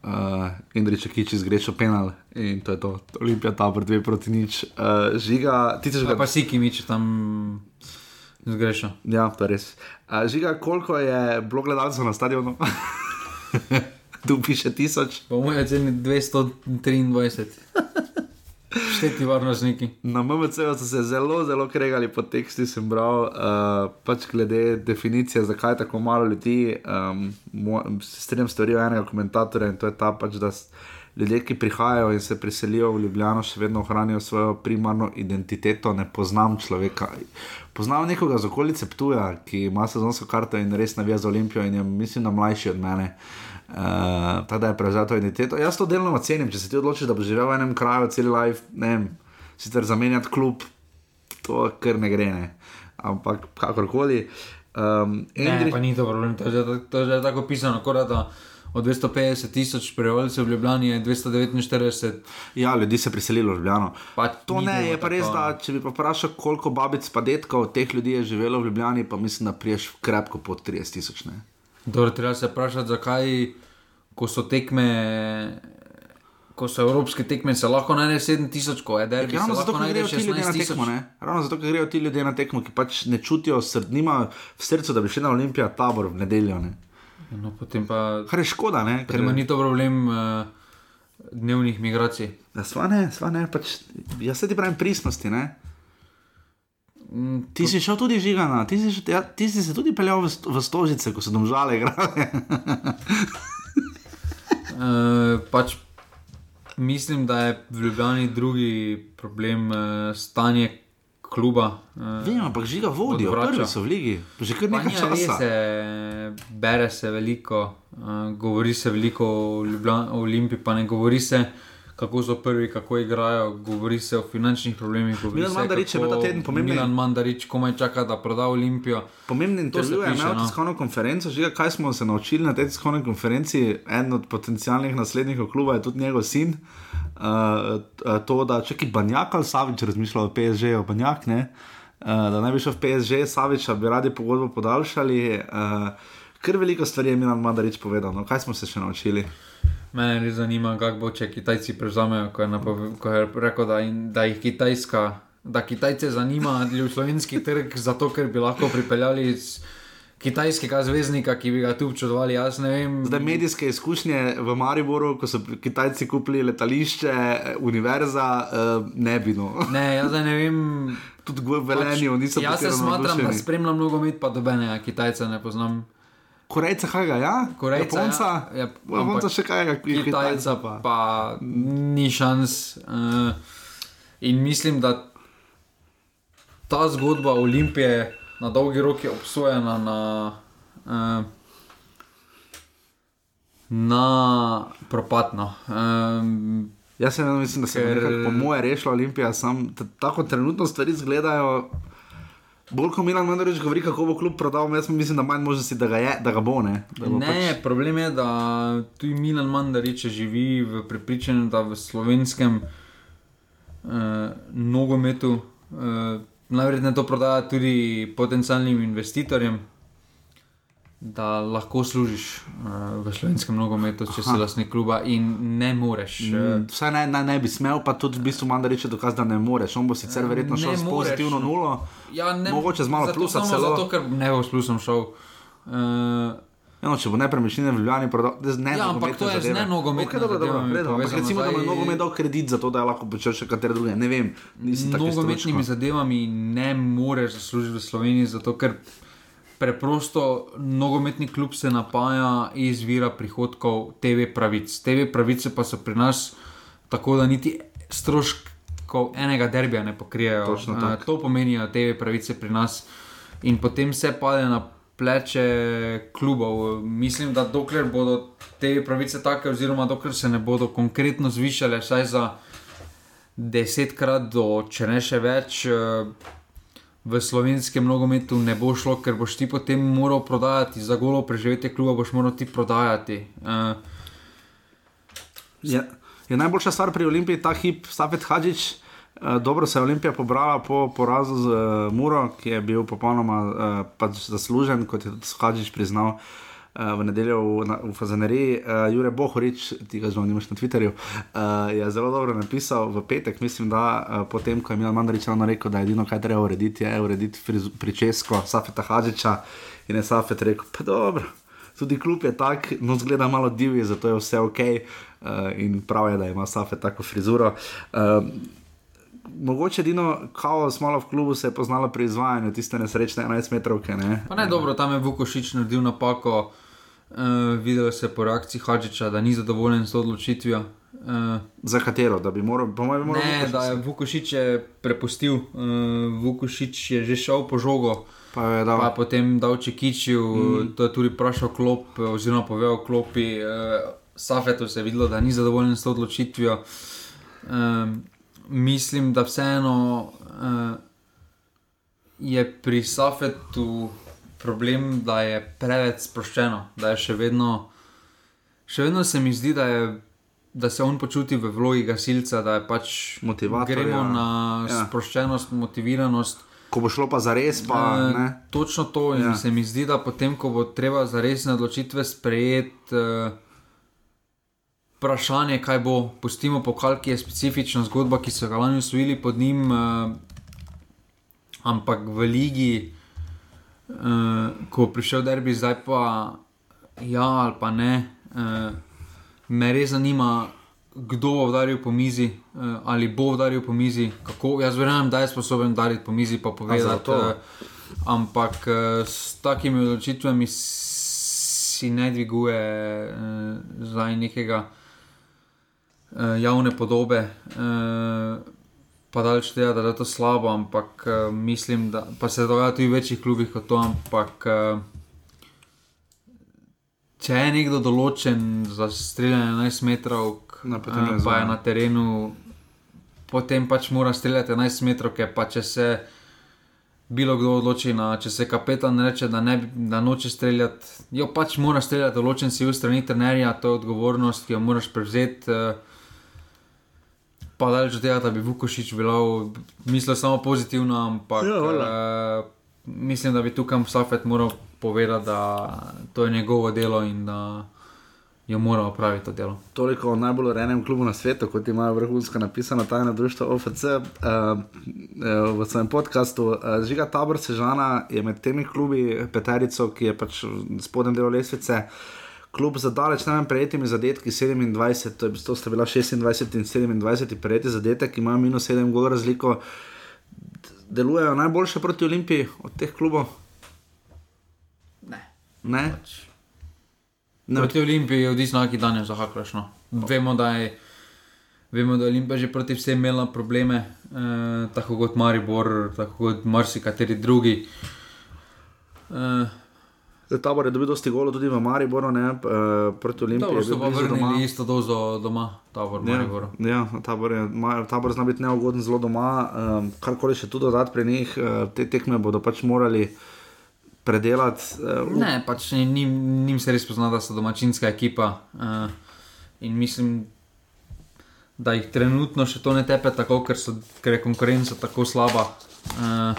A: Uh, Indrič, ki če zgrešil penal in to je to, Olimpija, ta pred dve proti nič. Uh, žiga, ti si že.
B: Pa si, ki mi če tam zgrešil.
A: Ja, to je res. Uh, žiga, koliko je bilo gledalcev na stadionu? tu piše tisoč.
B: Po mojem ceni 223. Šteti varnostniki.
A: Na MMC so se zelo, zelo kregali po tekstu, sem bral, uh, pač glede definicije, zakaj tako malo ljudi. Um, se strinjam s teorijo enega komentatorja in to je ta pač, da ljudje, ki prihajajo in se priselijo v Ljubljano, še vedno ohranijo svojo primarno identiteto. Ne poznam človeka. Poznam nekoga z okolice Ptuja, ki ima sezonsko karto in res navija za Olimpijo in je, mislim, da mlajši od mene. Uh, tako da je prevzel to identiteto. Jaz to delno ocenim, če se ti odločiš, da boš živel v enem kraju, cel life, ne vem, sicer zamenjati klub, to kar ne gre, ne. ampak kakorkoli. Um,
B: Endri... Ne, pa ni to problem, to je, to je že tako pisano, kot da od 250 tisoč prebivalcev v Ljubljani je 249.
A: Ja, ljudi se je priselilo v Ljubljano. Pa to ne, je pa res, da če bi pa vprašal, koliko babic pa detkov teh ljudi je živelo v Ljubljani, pa mislim, da priješ krepko pod 30 tisoč.
B: Dobro, treba se vprašati, zakaj, ko so tekme. Ko so evropske tekme, se lahko najde 7000, ko je derbi.
A: Ravno zato, ker grejo ti ljudje na tekmo, ne? Ravno zato, ker grejo ti ljudje na tekmo, ki pač ne čutijo, nima v srcu, da bi šli na olimpijat tabor v nedeljo, ne?
B: No, potem pa.
A: Je škoda, ne?
B: Ker ima ni to problem uh, dnevnih migracij.
A: Ja, sva ne, sva ne, pač jaz se ti pravim pristnosti, ne? Mm, ti si šel tudi žigana, ti si, ja, ti si se tudi peljal v, v stožice, ko so domžale igrali.
B: uh, pač mislim, da je v Ljubljani drugi problem uh, stanje kluba.
A: Uh, Vem, ampak žiga vodijo, prvi so v ligi, že kar nekaj časa.
B: Se, bere se veliko, uh, govori se veliko o, o Olimpiji, pa ne govori se, kako so prvi, kako igrajo, govori se o finančnih problemih.
A: Milan
B: se,
A: Mandarić je ta teden pomemben.
B: Milan Mandarić komaj čaka, da proda Olimpijo.
A: Pomembni
B: To
A: je
B: piše,
A: imel
B: no.
A: tiskovno konferenco, že kaj smo se naučili na tej tiskovni konferenci. En od potencialnih naslednikov kluba je tudi njegov sin. Uh, to, da če ki Banjak ali Savič razmišlja o PSG, o Banjak, ne, uh, da naj bi šel v PSG, Saviča bi radi pogodbo podaljšali. Uh, Ker veliko stvari je Milan Mandarič povedal, no, kaj smo se še naučili.
B: Mene res zanima, kako bo, če Kitajci prevzamejo, ko je, napove, ko je rekel, da, in, da jih Kitajska, da Kitajce zanima slovenski trg, zato ker bi lahko pripeljali iz kitajskega zvezdnika, ki bi ga tu občudovali. Vem.
A: Zdaj, medijske izkušnje v Mariboru, ko so Kitajci kupili letališče, univerza, uh, ne bi no.
B: Ne, jaz ne vem.
A: Tudi v Velenju niso
B: Jaz se smatram, da spremljam nogomet, pa dobenega Kitajca ne poznam.
A: Korejca, kaj ga, ja?
B: Korejca,
A: Japonca,
B: ja, ja,
A: Japonca še kaj, ga,
B: Kitajca pa, pa ni šans. Uh, in mislim, da ta zgodba Olimpije na dolgi rok je obsojena na, uh, na propatno. Um,
A: Jaz se mislim, da se
B: Ker-
A: je nekako, po moje rešila Olimpija, sam tako trenutno stvari izgledajo. Bolj ko Milan Mandarič govori, kako bo klub prodal, jaz mislim, da manj možnosti, da ga, je, da ga bo. Ne, da bo
B: Ne, pač... problem je, da tudi Milan Mandarič živi v prepričanju, da v slovenskem uh, nogometu uh, najverjetneje to prodaja tudi potencialnim investitorjem, da lahko služiš uh, v slovenskem nogometu, če si
A: Aha.
B: lastnik kluba in ne moreš.
A: Mm,
B: Uh,
A: Vsaj ne, ne, ne bi smel, pa tudi v bistvu Mandarič je dokaz, da ne moreš. On bo sicer verjetno
B: Ne
A: šel s pozitivno
B: no.
A: nulo.
B: ja, ne,
A: Mogoče z malo
B: zato,
A: plusa
B: samo
A: celo.
B: Zato, ker ne bo s plusom šel. Uh,
A: Eno, če bo nepremičnine v Ljubljani prodal, da ne
B: Ja, ampak to je z nenogometnimi
A: okay, dobro, dobro, redu, ampak recimo, da
B: Zdaj-
A: nogomet dal kredit za to, da je lahko počel še katere druge. Ne vem, nisem tako
B: nogometnimi zadevami ne moreš zaslužiti v Sloveniji, zato ker preprosto nogometni klub se napaja iz vira prihodkov TV pravic. TV pravice pa so pri nas tako, da niti stroškov enega derbija ne pokrijejo.
A: Točno
B: Eh,
A: tako.
B: To pomenijo TV pravice pri nas in potem vse pade na pleče klubov. Mislim, da dokler bodo te pravice take, oziroma dokler se ne bodo konkretno zvišale, vsaj za desetkrat, do, če ne še več, eh, v slovenskem nogometu ne bo šlo, ker boš ti potem moral prodajati za golo preživetje kluba, boš moral ti prodajati. Uh,
A: Je, je najboljša stvar pri Olimpiji ta hip, Safet Hadžič. Uh, dobro se je Olimpija pobrala po porazu z uh, Muro, ki je bil popolnoma uh, pač zaslužen, kot je tudi Hadžič priznal. Uh, v nedeljo v, na- v Fazaneriji, uh, Jure Bohorič, ti ga že imaš na Twitterju, uh, je zelo dobro napisal v petek, mislim, da uh, potem, ko je Milan Mandarič ravno rekel, da je edino, kaj treba urediti, je urediti pričesko Safeta Hadžiča in je Safet rekel, pa dobro. Tudi klub je tak, no zgleda malo divji, zato je vse ok uh, in prav je, da ima Safe tako frizuro. Uh, mogoče edino kaos malo v klubu se je poznalo pri izvajanju tiste nesrečne 11 metrovke. Ne?
B: pa ne dobro, tam je Vukošič naredil napako. Uh, videl se po reakciji Hadžiča, da ni zadovoljen s to odločitvijo. Uh,
A: Za katero, da bi moral, po mojem, moral
B: ne,
A: Vukošič
B: da je Vukošič je prepustil, uh, Vukošič je že šel po žogo.
A: Pa je dal.
B: Pa je potem dal Čekičiju,
A: Mm.
B: to je tudi vprašal klop, oziroma povedal klopi. Uh, Safetu se je videlo, da ni zadovoljen s to odločitvijo. Um, mislim, da vseeno uh, je pri Safetu problem, da je preveč sproščeno, da je še vedno, še vedno se mi zdi, da, je, da se on počuti v vlogi gasilca, da je pač
A: Motivator,
B: gremo
A: ja.
B: na
A: Ja.
B: sproščenost, motiviranost.
A: Ko bo šlo pa za res, pa
B: Eh,
A: ne.
B: Točno to in
A: Ja.
B: se mi zdi, da potem, ko bo treba za resne odločitve sprejeti. Uh, Vprašanje, kaj bo, pustimo pokal, ki je specifična zgodba, ki so ga lani usvojili pod njim, uh, ampak v ligi, uh, ko bo prišel derbi, zdaj pa ja ali pa ne, uh, me res zanima, kdo bo udaril po mizi, uh, ali bo udaril po mizi, kako. Jaz verjamem, da je sposoben udariti po mizi, pa povedati. Uh, ampak uh, s takimi odločitvami si ne dviguje uh, zdaj nekega javne podobe. Uh, Pa da če tega, da je to slabo, ampak uh, mislim, da pa se dogaja tudi v večjih klubih kot to. Ampak uh, če je nekdo določen za streljanje 11 metrov,
A: No,
B: uh,
A: potem je
B: pa je na terenu, potem pač mora streljati 11 metrov, pa če se bilo kdo odloči, na, če se kapetan reče, da, ne, da noče streljati, jo pač mora streljati določen si v strani trenerja, to je odgovornost, ki jo moraš prevzeti. Uh, Pa daleč od tega, da bi Vukošič bil, mislil samo pozitivno, ampak
A: Ja,
B: uh, mislim, da bi tukaj Safet moral povedati, da to je njegovo delo in da jo mora opraviti to delo.
A: Toliko o najbolj urejenem klubu na svetu, kot imajo vrhunska napisana tajna društva OFC. Uh, uh, v svojem podkastu uh, Žiga Tabor Sežana je med temi klubi peterico, ki je pač spodnjem delu lesvice. Klub za daleč najmanj prejetimi zadetki, 27, to, je, to sta bila 26 in 27 prejeti zadetek, imajo minus 7 gol razliko. Delujejo najboljše proti Olimpiji od teh klubov?
B: Ne.
A: Ne?
B: Ne, proti Olimpiji je odvisno, kakšen dan je zahaklaš. No. Vemo, da je. Vemo, da je Olimpija že proti vsem imela probleme, eh, tako kot Maribor, tako kot marsikateri drugi. Eh,
A: Tabor je dobil dosti golo tudi v Mariboru, ne, eh, proti Olimpiji.
B: dobro,
A: je
B: so pa vrnili isto dozo doma, tabor
A: Ja,
B: Maribor.
A: ja, tabor, je, tabor zna biti neugoden zelo doma, um, karkoli še tu dodati pri njih, uh, te tekme bodo pač morali predelati. Uh,
B: Ne, pač njim, njim se res pozna, da so domačinska ekipa. Uh, in mislim, da jih trenutno še to ne tepe tako, ker, so, ker je konkurenca tako slaba. Uh,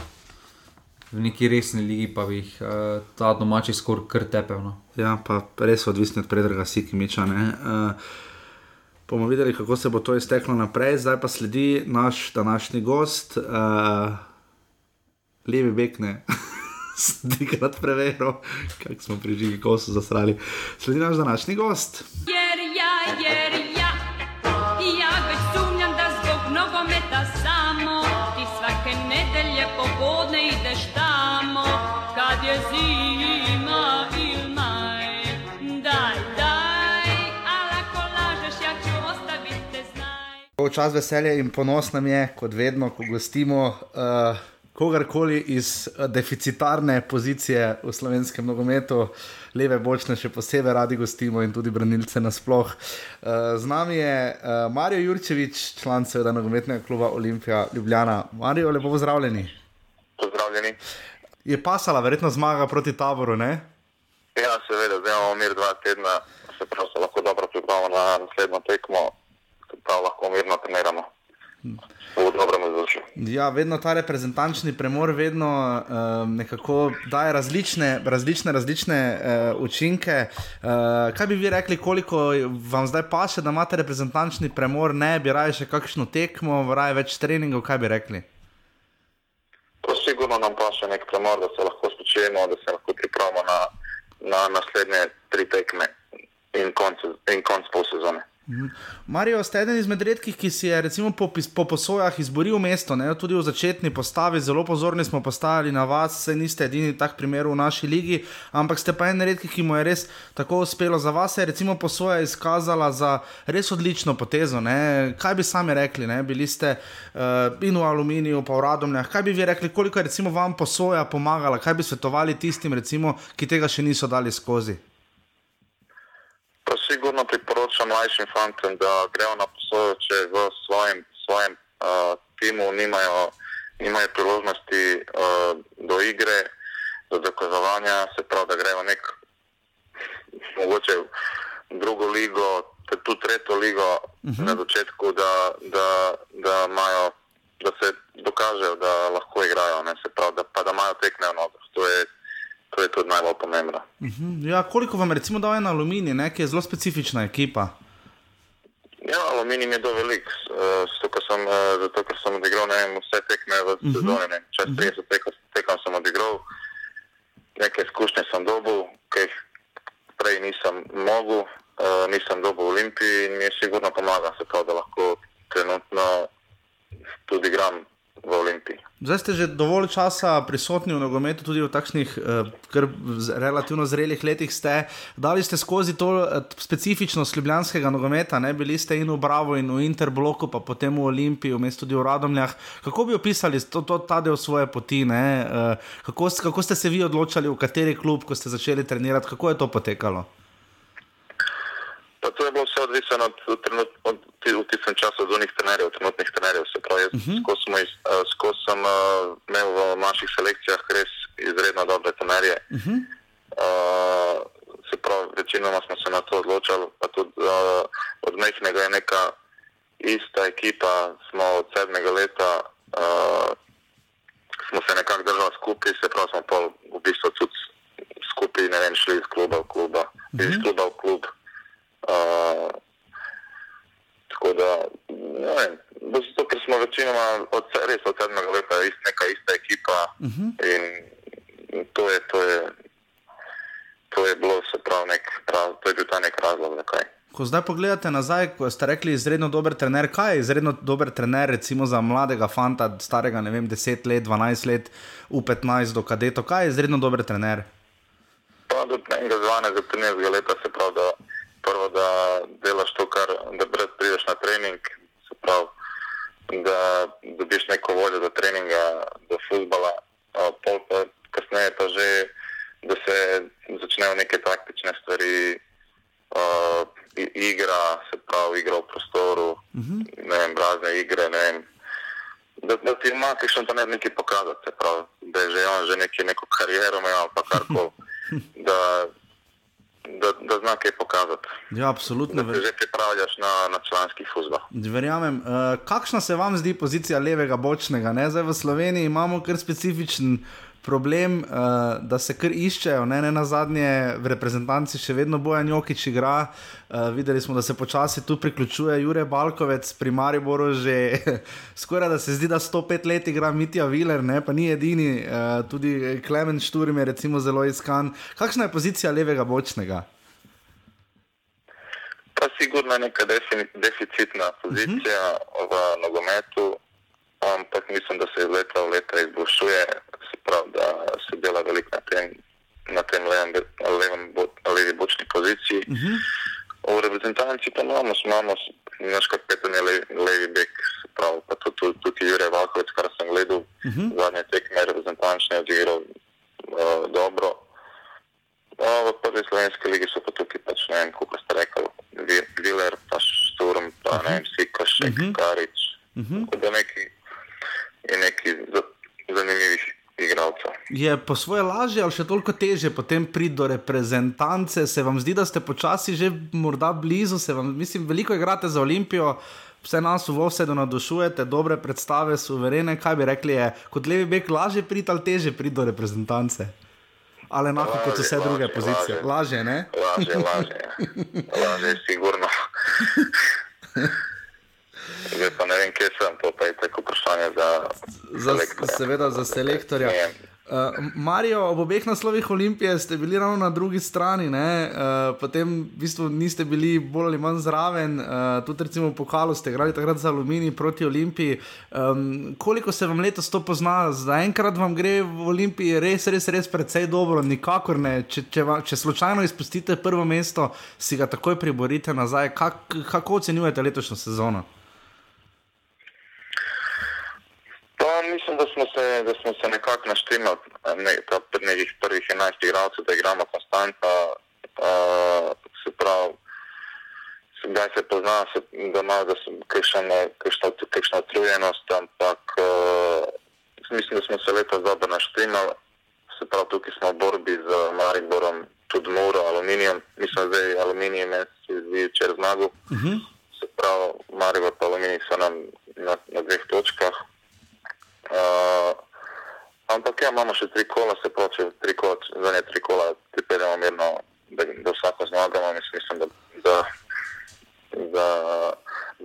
B: v neki resni ligi pa bi jih uh, ta domači skor kar tepel. No.
A: Ja, pa res odvisni od predrga Sikimiča. Uh, bomo videli, kako se bo to izteklo naprej, zdaj pa sledi naš današnji gost, uh, levi bekne. Dikrat preveril, kako smo pri žigi kosu zasrali. Sledi naš današnji gost.
K: Jer ja, jer znaj.
A: Čas veselja in ponos nam je, kot vedno, ko gostimo uh, kogarkoli iz uh, deficitarne pozicije v slovenskem nogometu, leve bočne še posebej radi gostimo in tudi branilce nasploh. Uh, z nami je uh, Marijo Jurčevič, član seveda nogometnega kluba Olimpija Ljubljana. Marijo, lepo pozdravljeni.
L: Pozdravljeni.
A: Je pasala verjetno zmaga proti taboru, ne?
L: Ja, seveda, zdaj imamo mir dva tedna, se pravi, se lahko dobro pripravimo na naslednjo tekmo, pa lahko mirno treniramo. Vzdušju.
A: Ja, vedno ta reprezentančni premor, vedno um, nekako daje različne, različne, različne uh, učinke. Uh, kaj bi vi rekli, koliko vam zdaj paše, da imate reprezentančni premor, ne bi raje še kakšno tekmo, raje več treningov, kaj bi rekli?
L: To sigurno nam pa še nek premor, da se lahko spočijemo, da se lahko pripravimo na, na naslednje tri tekme in konc, in konc pol sezone.
A: Marijo, ste eden izmed redkih, ki si je recimo po, po posojah izboril mesto, ne? tudi v začetni postavi, zelo pozorni smo postajali na vas, saj niste edini tak primer v naši ligi, ampak ste pa en redkih, ki mu je res tako uspelo. Za vas se je recimo posoja izkazala za res odlično potezo. Ne? Kaj bi sami rekli, ne? bili ste uh, in v aluminiju, pa v radomljah. Kaj bi vi rekli, koliko je recimo vam posoja pomagala, kaj bi svetovali tistim, recimo, ki tega še niso dali skozi?
L: Pa sigurno priporočam mlajšim fantom, da grejo na posojo, če v svojem, svojem uh, timu nimajo, nimajo priložnosti uh, do igre, do dokazovanja, se pravi, da grejo nek, mogoče drugo ligo, tudi tretjo ligo uh -huh. na začetku, da, da, da, imajo, da se dokažejo, da lahko igrajo, ne, se pravi, da, pa da imajo tekme v nogah. To je, to je tudi najbolj pomembno.
A: Mhm. Ja, koliko vam recimo da en aluminij, ne? ki je zelo specifična ekipa?
L: Ja, aluminij mi je do velik, uh, sem, uh, zato ker sem odigral ne vem, vse tekme v
A: Mhm.
L: sezoni, ne, čez 30 tekem, tekem sem odigral, neke izkušnje sem dobil, ki jih prej nisem mogel, uh, nisem dobil v Olimpiji in mi je sigurno pomaga, se pravi, da lahko trenutno tudi igram v Olimpiji.
A: Zdaj ste že dovolj časa prisotni v nogometu, tudi v takšnih eh, relativno zrelih letih ste. Dali ste skozi to eh, specifičnost ljubljanskega nogometa, ne? bili ste in v Bravo, in v Interbloku, pa potem v Olimpiji, vmes tudi v Radomljah. Kako bi opisali to, to, ta del svoje poti? ne? Eh, Kako, kako ste se vi odločali, v kateri klub, ko ste začeli trenirati, kako je to potekalo?
L: Pa to je bilo vse odvisno od, od, trenut- od, času od unih trenerjev, trenutnih trenerjev. Se pravi, jaz
A: Mhm.
L: skozi smo iz- eh, skozi sem uh, imel v naših selekcijah res izredno dobre trenerje.
A: Mhm.
L: Uh, se pravi, večinoma smo se na to odločali, pa tudi uh, od majhnega je neka ista ekipa, smo od sedmega leta, uh, smo se nekako držali skupaj, se pravi, smo pa v bistvu tudi skupaj, ne vem, šli iz kluba v kluba, iz kluba v klub. Uh, tako da, ne vem, zato, ker smo večinoma od, res od sedmega leta ist, neka ista ekipa
A: Mhm.
L: in to je, to je, to je bilo, se pravi, nek, prav, to je bil ta nek razlog, zakaj.
A: Ko zdaj pogledate nazaj, ko ste rekli, izredno dober trener, kaj je izredno dober trener, recimo za mladega fanta, starega, ne vem, 10 let, 12 let, U15 do kadeto, kaj je izredno dober trener?
L: Pa do enega zvane za 13 leta se pravi, da prvo, da delaš to, kar da brez prideš na trening, se pravi, da dobiš neko voljo do treninga, do futbola, a pol pa kasneje pa že, da se začnejo neke taktične stvari, uh, igra, se pravi, igra v prostoru, ne vem, razne igre, ne vem. Da, da ti ima kakšen ne nekaj pokazati, se pravi, da je že on že neki, neko kariero imel ali pa karkoli, da, da, da zna kaj pokazati.
A: Ja, absolutno.
L: Da se že pripravljaš na, na članski futbol.
A: Verjamem. Uh, kakšna se vam zdi pozicija levega bočnega? Ne? Zdaj v Sloveniji imamo kar specifičen problem, uh, da se kar iščejo. Ne, ne na zadnje v reprezentanci še vedno Bojan Jokič igra. Uh, videli smo, da se počasi tu priključuje Jure Balkovec, pri Mariboru že skoraj da se zdi, da 105 let igra Mitja Viler, ne? pa ni edini, uh, tudi Klemen Šturm je recimo zelo iskan. Kakšna je pozicija levega bočnega?
L: Pa sigurno je neka deficitna pozicija uh -huh. v nogometu, ampak mislim, da se iz leta v leta izboljšuje, se pravi, da se dela veliko na tem, na tem levem, levem, bo- levi bočni poziciji. Uh -huh. V reprezentanci pa imamo, imamo naš kapetan je levi, levi bek, se pravi, pa tudi, tudi, tudi Jure Valkovec, kar sem gledal, uh -huh. zadnje tekme reprezentančne odigral uh, dobro. A v prvi slovenski ligi so pa tukaj pač, ne vem, kako ste rekli, Vi- Viler, pa Šturm, pa ne vem, Sikošek, uh -huh. Karič. Uh -huh. Tako da neki, je neki za- zanimivih igralcev.
A: Je po svoje lažje ali še toliko teže potem priti do reprezentance? Se vam zdi, da ste počasi že morda blizu, se vam, mislim, veliko igrate za Olimpijo, vse nas v Vovsedu navdušujete, dobre predstave, suverene. Kaj bi rekli, je kot levi bek lažje priti ali teže priti do reprezentance? Ali enako kot vse
L: Lažje,
A: druge
L: lažje,
A: pozicije?
L: lažje.
A: Lažje, ne?
L: Lažje, lažje. Lažje, sigurno. Zdaj pa ne vem, kje sem, to pa je tako vprašanje za,
A: Za,
L: selektorja.
A: seveda za selektorja. Uh, Marijo, ob obeh naslovih Olimpije ste bili ravno na drugi strani, ne? uh, potem v bistvu niste bili bolj ali manj zraven, uh, tudi recimo v pokalu ste igrali takrat za Aluminij proti Olimpiji. Um, koliko se vam letos to pozna, zaenkrat vam gre v Olimpiji res, res, res precej dobro, nikakor ne. Če, če, va, če slučajno izpustite prvo mesto, si ga takoj priborite nazaj. Kak, kako ocenjujete letošnjo sezono?
L: Pa mislim, da smo se, da smo se nekako naštemali, ne, pred nekih prvih 11 igralcev, da igramo konstantno. Uh, se pravi, sedaj se pozna, se, da ima kakšna, utrujenost, ampak uh, mislim, da smo se letos dobro naštemali. Se pravi, tukaj smo v borbi z Mariborom, tudi Muro, Aluminijem. Mislim, da je Aluminij me se zdi včeraj zmagal.
A: Uh -huh.
L: Se pravi, Maribor pa Aluminij so nam na, na dveh točkah. Uh, ampak ja, imamo še tri kola, se pravi, če tri kola, zadnje tri kola pripeljemo mirno, da, da vsako zmagamo. Mislim, da, da, da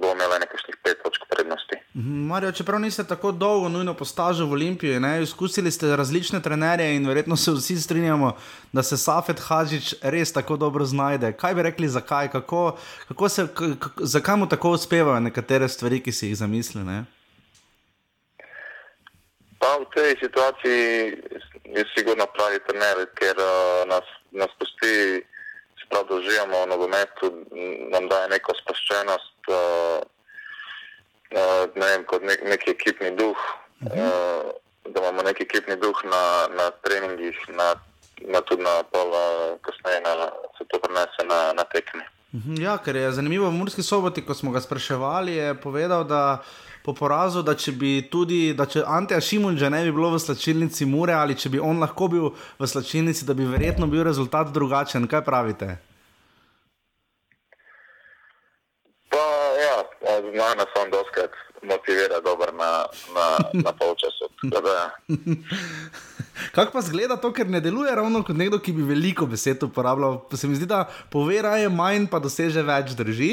L: bomo imeli nekakšnih pet točk prednosti.
A: Mhm, Marijo, čeprav niste tako dolgo nujno postažili v Olimpiji, ne, izkusili ste različne trenerje in verjetno se vsi strinjamo, da se Safet Hadžič res tako dobro znajde. Kaj bi rekli, zakaj, kako, kako se, k, k, zakaj mu tako uspevajo nekatere stvari, ki si jih zamisli?
L: Pa v tej situaciji je sigurno pravi trener, ker uh, nas, nas pusti, se pravi, da uživamo v nogometu, nam daje neko sproščenost, uh, uh, ne vem, kot nek, neki ekipni duh, uh, da imamo neki ekipni duh na, na treningih, na, na tudi na pol, uh, kasneje na, se to prenese na, na tekmi.
A: Mhm, Ja, ker je zanimivo, v Murski soboti, ko smo ga spraševali, je povedal, da po porazu, da če bi tudi, da če Anteja Šimunča ne bi bilo v slačilnici Mure ali če bi on lahko bil v slačilnici, da bi verjetno bil rezultat drugačen. Kaj pravite?
L: Pa ja, znano on doskrat motivira dober na, na, na polčasu. Da,
A: Kako pa zgleda to, ker ne deluje ravno kot nekdo, ki bi veliko besed uporabljal? Se mi zdi, da pove raje manj, pa doseže več, drži.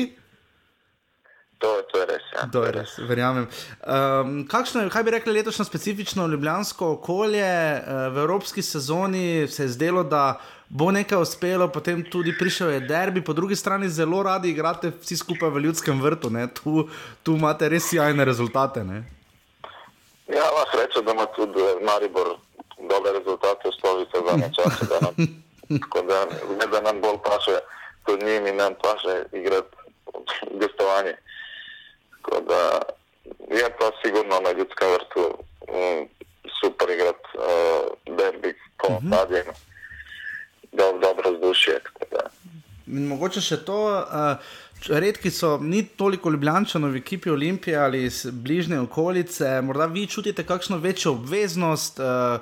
L: To, to je res. Ja.
A: To je res, verjamem. Um, kakšno je, kaj bi rekli, letošnje specifično ljubljansko okolje uh, v evropski sezoni? Se je zdelo, da bo nekaj uspelo, potem tudi prišel je derbi, po drugi strani zelo radi igrate vsi skupaj v ljudskem vrtu. ne. Tu, tu imate res sjajne rezultate. Ne?
L: Ja, ima srečo, da ima tudi eh, Maribor dobre rezultate Slovice zadnje čase. Da nam, tako da, ne, da nam bolj paše tudi njim in nam paše igrati gostovanje. Tako da je pa sigurno na ljudskem vrtu um, super igrati uh, derbi po uh -huh. stadionu. Do, dobro vzdušje.
A: In mogoče še to, uh, redki so, ni toliko ljubljančanov v ekipi Olimpije ali iz bližnje okolice, morda vi čutite kakšno večjo obveznost, uh,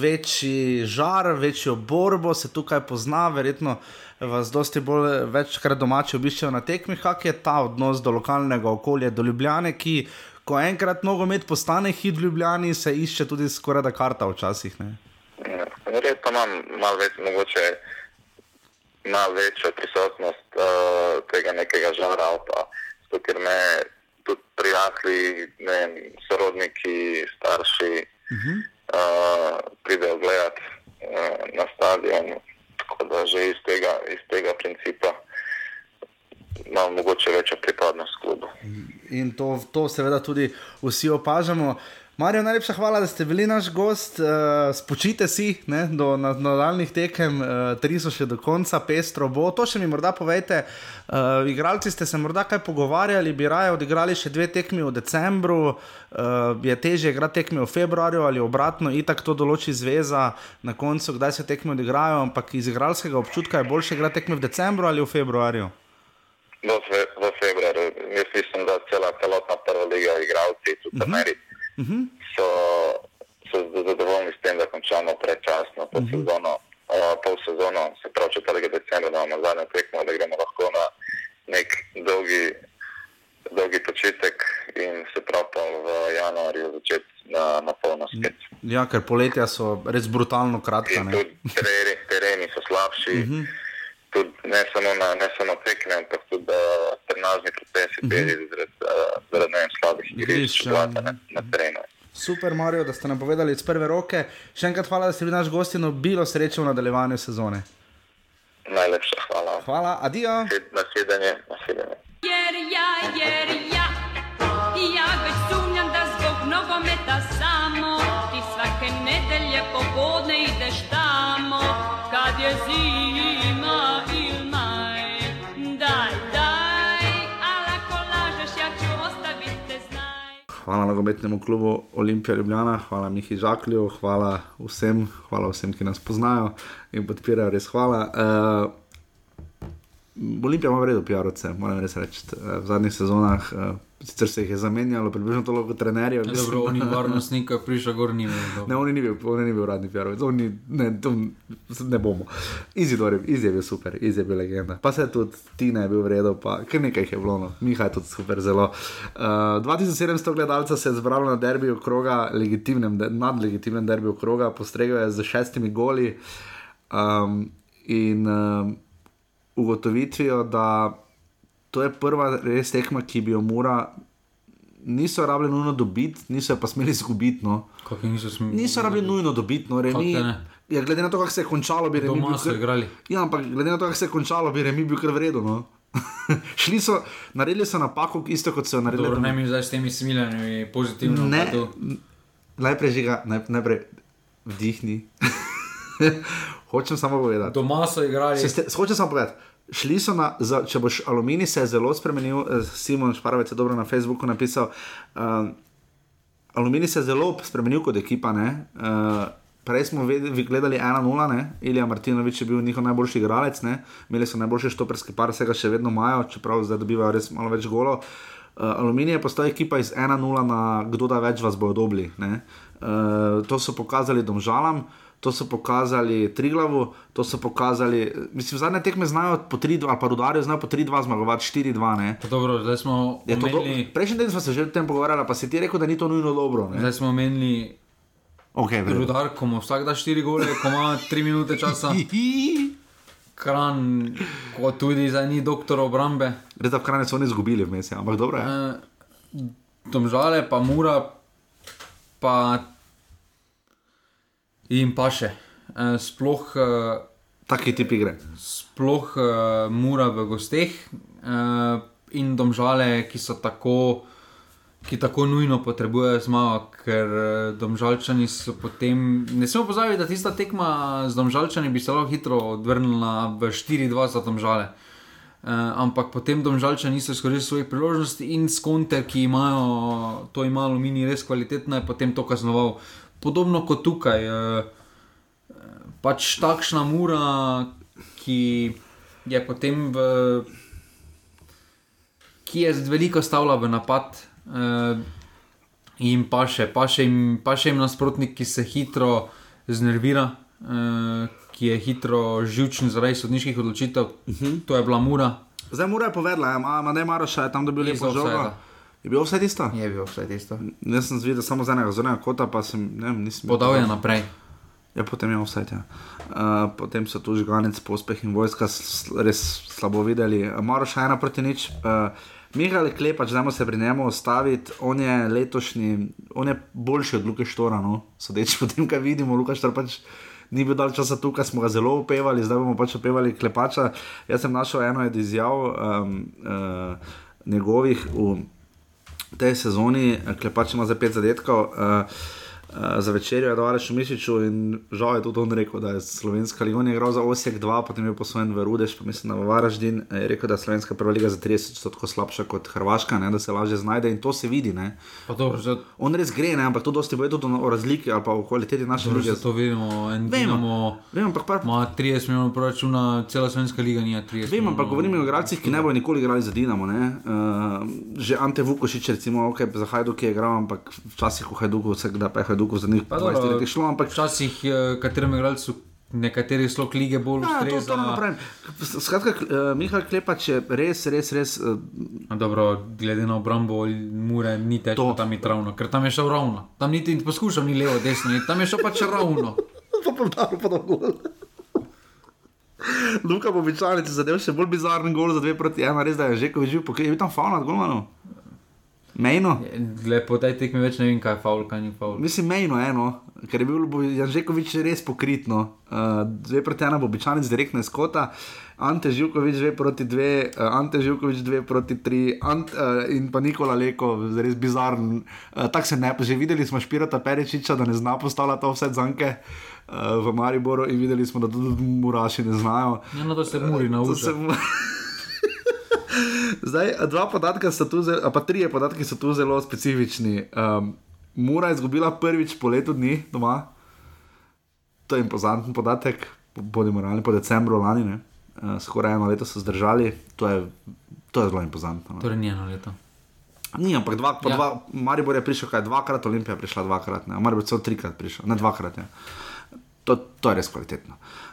A: večji žar, večjo borbo, se tukaj pozna, verjetno vas dosti bolj večkrat domači obiščejo na tekmih, kak je ta odnos do lokalnega okolja, do Ljubljane, ki ko enkrat nogomet postane hit v Ljubljani, se išče tudi skoraj da karta včasih. Ne?
L: Ja, Verjetno imam malo več, mogoče malo večjo prisotnost uh, tega nekega žara, ali pa zato, ker me tudi prijatelji, ne vem, sorodniki, starši
A: Uh -huh.
L: uh, pridejo gledat uh, na stadion. Tako da že iz tega, iz tega principa imam mogoče večjo pripadnost klubu.
A: In to, to seveda tudi vsi opažamo. Marijo, najlepša hvala, da ste bili naš gost. Uh, spočite si ne, do na- nadaljnih tekem, uh, tri so še do konca, pestro bo. To še mi morda povejte. Uh, igralci ste se morda kaj pogovarjali, bi raje odigrali še dve tekmi v decembru, uh, je teže igrati tekme v februarju ali obratno, itak to določi zveza na koncu, kdaj se tekme odigrajo, ampak iz igralskega občutka je boljše igrati tekme v decembru ali v februarju.
L: V, fe, v februarju. Jaz mislim, da cela celotna prva liga igralci, tudi trenerji,
A: Uh -huh.
L: so, so zadovoljni s tem, da končamo predčasno to uh -huh. sezono, uh, pol sezono, se pravi 4. decembra, da imamo zadnjo tekmo, da gremo lahko na nek dolgi, dolgi počitek in se pravi v januarju začeti na, na polno spet.
A: Ja, ker poletja so res brutalno kratka.
L: Tudi tereni, tereni so slabši, uh -huh. Tudi ne samo, na, ne samo tekme, ampak tudi uh, trenažni procesi uh -huh. zaradi, uh, zaradi ne vem, slabih igrišč,
A: Igrišč, ja.
L: vlata na, na terenu.
A: Super, Marijo, da ste nam povedali iz prve roke. Še enkrat hvala, da ste bili naš gost in obilo sreče v nadaljevanju sezone.
L: Najlepša hvala.
A: Hvala, adijo.
L: Naslednje, naslednje.
K: Jer ja, jer ja, ja već sumnjam da zbog nogometa samo ti svake nedelje popodne ideš tamo kad je zima
A: Hvala nogometnemu klubu Olimpija Ljubljana, hvala Mihi Žaklju, hvala vsem, hvala vsem, ki nas poznajo in podpirajo, res hvala. Uh, Olimpija ima v redu, pijaroce, moram res reči. Eh, V zadnjih sezonah, uh, sicer se jih je zamenjalo, približno toliko trenerjev.
B: Ja,
A: mislim,
B: dobro, oni
A: da-
B: varnostnik, ki prišel gor, ni bil.
A: Ne, on ni bil, on ni bil uradni PR-ovec, on ni, ne, to ne bomo. Izidor je, Iz je bil super, Iz je bil legenda. Pa se tudi Tina je bil v redu, pa kar nekaj jih je bilo, no. Miha je tudi super zelo. Uh, 2700 gledalcev se je zbralo na derbiju kroga, legitimnem, de- nadlegitimnem derbiju kroga, postregel je z šestimi goli um, in um, ugotovitvijo, da to je prva res tekma, ki bi jo mora. Niso rabili nujno dobiti, niso pa smeli izgubiti. No.
B: Niso smeli?
A: Niso rabili nujno dobiti, no, remi. Ja, glede na to, kako se je končalo, bi remi.
B: Doma so igrali.
A: Ja, ampak glede na to, kako se je končalo, bi remi bil kar vredno. No. Šli so, naredili so napako, isto kot so jo naredili.
B: Dobro, ne mi zdaj s temi smiljanji pozitivno.
A: Ne, najprej žiga, naj, najprej vdihni. Hočem samo povedati.
B: Doma so igrali.
A: Ste, hočem samo povedati. Šli so na, za, če boš aluminij se je zelo spremenil, eh, Simon Šparovec je dobro na Facebooku napisal. Um, aluminij se je zelo spremenil kot ekipa, ne? Uh, Prej smo ved- vi- gledali 1-0, ne? Ilija Martinovič je bil njihov najboljši igralec, ne? imeli so najboljši štoperski par, vsega še vedno imajo, čeprav zdaj dobivajo res malo več golov. Uh, Aluminij je postal ekipa iz 1-0 na kdo da več vas bo dobili. Uh, to so pokazali domžalam. To so pokazali Triglavu, to so pokazali, mislim, zadnje tekme znajo po 3-2, ali pa rudarje znajo po 3-2 zmagovati, 4-2. ne.
B: Dobro, zdaj smo
A: to do...
B: omenili,
A: Prejšnji teden smo se že o tem pogovarjali, pa si ti rekel, da ni to nujno dobro. Ne?
B: zdaj smo omenili
A: Okay,
B: rudar, ko mu vsak da 4 gole, ko ima 3 minute časa. Kran, ko tudi zdaj ni doktor obrambe.
A: Res da v krajni so oni izgubili vmes, ja, ampak dobro je.
B: Uh, Domžale, pa mura, pa jim pa še. Uh, sploh, uh,
A: Taki tip igre.
B: sploh uh, mura v gosteh uh, in domžale, ki so tako. Ki tako nujno potrebujejo zmago, ker eh, domžalčani so potem. Ne smemo pozabiti, da tista tekma z domžalčani bi se lahko hitro odvrnila v 4-2 za domžale. Uh, ampak potem domžalčani niso izkoristili svojih priložnosti in skonter, ki imajo to ima aluminij res kvalitetno, je potem to kaznoval. Podobno kot tukaj. Uh, pač takšna mura, ki je potem v. ki je veliko stavila v napad. Uh, in pa še, pa še jim, pa še jim nasprotnik, ki se hitro znervira, uh, ki je hitro živčen zaradi sodniških odločitev. Uh
A: Mhm.
B: -huh. To je bila mura.
A: Zdaj mora je povedala, ima ne Maroša, je tam dobil
B: Iz
A: lepo žogo.
B: offsidea.
A: Je bil vse tisto?
B: Je bil vse tisto.
A: Jaz sem zvedel samo z enega zornega kota, pa sem, ne vem, nisem.
B: Podal je naprej.
A: Ja, potem je vse. Ja. Uh, potem so tu žganec, pospeh in vojska s- res slabo videli. Maroša ena proti nič. Uh, Mihajl Klepač, znamo se pri njemu ostaviti, on je letošnji, on je boljši od Luka Štora, no? sodeč po tem, kaj vidimo, Luka Štor pač ni bil dalj časa tukaj, smo ga zelo upevali, zdaj bomo pač upevali Klepača. Jaz sem našel eno od izjav um, uh, njegovih v tej sezoni, Klepač ima za pet zadetkov. Uh, za večerjo je še Mišiču in žal je tudi on rekel, da je slovenska liga. On je igral za Osijek 2, potem je posvojen v Rudež, pa mislim, da v Varaždin. Je rekel, da je slovenska prva liga za 30 odstotkov slabša kot Hrvaška, ne, da se lažje znajde in to se vidi.
B: Dobro, že
A: On res gre, ne, ampak to dosti bo tudi o razliki ali pa o kvaliteti naše lige.
B: se to vidimo. En. Dinamo
A: Vem, ampak par,
B: ima 30 milijonov proračuna, cela slovenska liga nima 30
A: Vem, ampak
B: milijonov.
A: govorim o igralcih, ki ne bodo nikoli igrali za Dinamo. ne. Uh, že Ante Vukošič, recimo, okay, za Hajduk je igral, ampak včasih v Hajduku, vse kdaj pa je Hajduku za njih
B: Pa
A: 20
B: dobro,
A: let je šlo, ampak
B: Včasih, eh, katerem igralcu, nekateri slog lige bolj
A: Ja, to,
B: ustreza.
A: to pravim. Skratka, uh, Mihael Klepač je res, res, res. Uh,
B: Dobro, glede na obrambo, mure ni težko
A: To.
B: tam iti ravno, ker tam je šel ravno. Tam niti ne poskušam, ni levo, desno, ni, tam je šel pač ravno.
A: pa podal, pa dal gol. Luka bo običajno ti zadev še bolj bizaren gol za 2 proti 1, res da je že ko je je bil tam fauna, golmano. Mejno.
B: Glede po tej tekmi več ne vem, kaj je faul, kaj ni faul.
A: Mislim, mejno eno, ker je bil Janžekovič res pokritno. Uh, dve proti ena bo običajno direktno iz kota, Ante Živkovič dve proti dve, uh, Ante Živkovič dve proti tri, Ant, uh, in pa Nikola Leko, res bizaren. Uh, Tako se ne, že videli smo Špirata Perečiča, da ne zna postavljati vse zanke uh, v Mariboru in videli smo, da tudi Muraši ne znajo.
B: Ja, no, to se muri
A: To se
B: nauči.
A: Zdaj, dva podatka so tu, zelo, pa trije podatki so tu zelo specifični. Um, Mura je izgubila prvič po letu dni doma, to je impozanten podatek, bodimo realni, po decembru lani, ne? uh, skoraj eno leto so zdržali, to je, to je zelo impozantno. no.
B: Torej, ni eno leto.
A: Ni, ampak dva,
B: Ja.
A: dva, Maribor je prišel kaj dvakrat, Olimpija je prišla dvakrat, ne, Maribor celo trikrat prišel, ne dvakrat. Ja. To, to je res kvalitetno. Uh,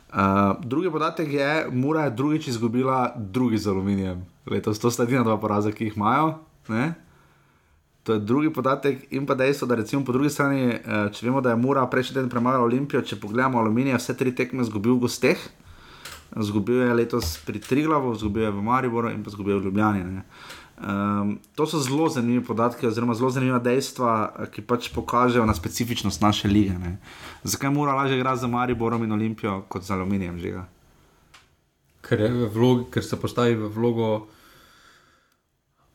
A: drugi podatek je, Mura je drugič izgubila drugi z aluminijem. Letos to sta edina dva poraza, ki jih imajo. Ne? To je drugi podatek, in pa dejstvo, da recimo po drugi strani, eh, če vemo, da je Mura prejšnji teden premagala Olimpijo, če pogledamo aluminij, vse tri tekme zgubil v gosteh. Zgubil je letos pri Triglavu, zgubil je v Mariboru in pa zgubil v Ljubljani. ne. Um, to so zelo zanimivi podatki, oziroma zelo zanimiva dejstva, ki pač pokažejo na specifičnost naše lige. Ne. Zakaj mora lažje igrati za Mariborom in Olimpijo kot za Aluminijem žiga?
B: Ker, je v vlogi, ker se postavi v vlogo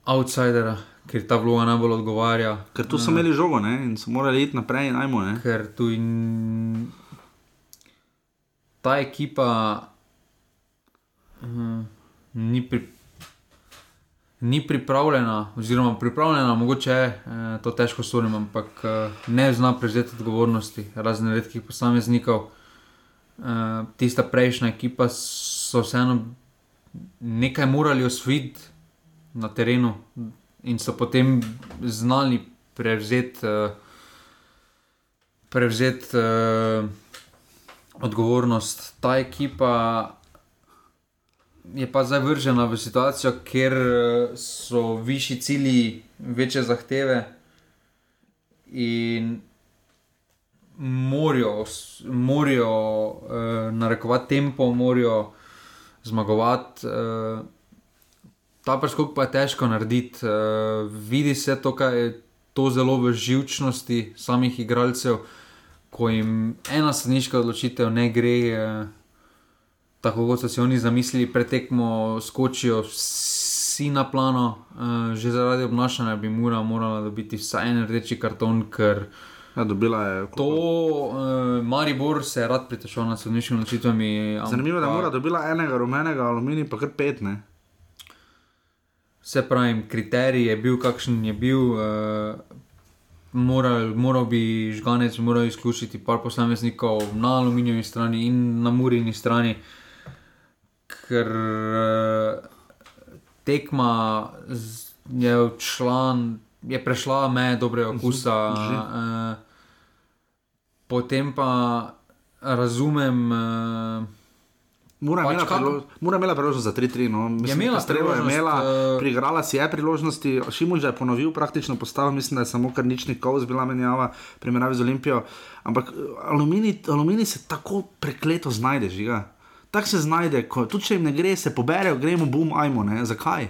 B: outsidera, ker ta vloga najbolj odgovarja.
A: Ker tu so imeli žogo ne, in so morali iti naprej in najmo. Ne.
B: Ker tu in ta ekipa uh, ni pri. Ni pripravljena, oziroma pripravljena, mogoče je eh, to težko sodim, ampak eh, ne zna prevzeti odgovornosti razen redkih posameznikov. Eh, tista prejšnja ekipa so vseeno nekaj morali osvojiti na terenu in so potem znali prevzeti. Eh, Prevzeti uh, odgovornost. Ta ekipa je pa zdaj vržena v situacijo, kjer eh, so višji cilji, večje zahteve in morajo, morajo uh, narekovati tempo, morajo zmagovati. Uh, ta preskok pa je težko narediti. Uh, vidi se to, kaj je to zelo v živčnosti samih igralcev, ko jim ena sodniška odločitev ne gre. Uh, tako kot so si oni zamislili, pretekmo skočijo vsi na plano, uh, že zaradi obnašanja bi mora, morala dobiti vsaj en rdeči karton, ker
A: Ja, dobila je.
B: to uh, Maribor se je rad pritožil nad sodniškimi odločitvami.
A: Zanimivo je, da mora dobila enega rumenega, aluminij pa kar pet. Ne?
B: Se pravi, kriterij je bil, kakšen je bil. Uh, moral, moral bi žganec moral izključiti par posameznikov na aluminijevi strani in na murini strani, ker uh, tekma z- je odšla, je prešla meje dobrega okusa.
A: drži.
B: Uh, potem pa razumem. Uh,
A: Mora
B: Pač
A: imela, prilo, mora imela priložnost za 3-3. No. Mislim,
B: imela
A: Strela je imela,
B: eh,
A: priigrala si je priložnosti. Šimunž je ponovil praktično postavo, mislim, da je samo kar nič nikov zbila menjava, primerjavi z Olimpijo. Ampak eh, aluminij, aluminij se tako prekleto znajde, žiga. Tako se znajde, ko, tudi če jim ne gre, se poberejo, gremo, bum, ajmo, ne? zakaj?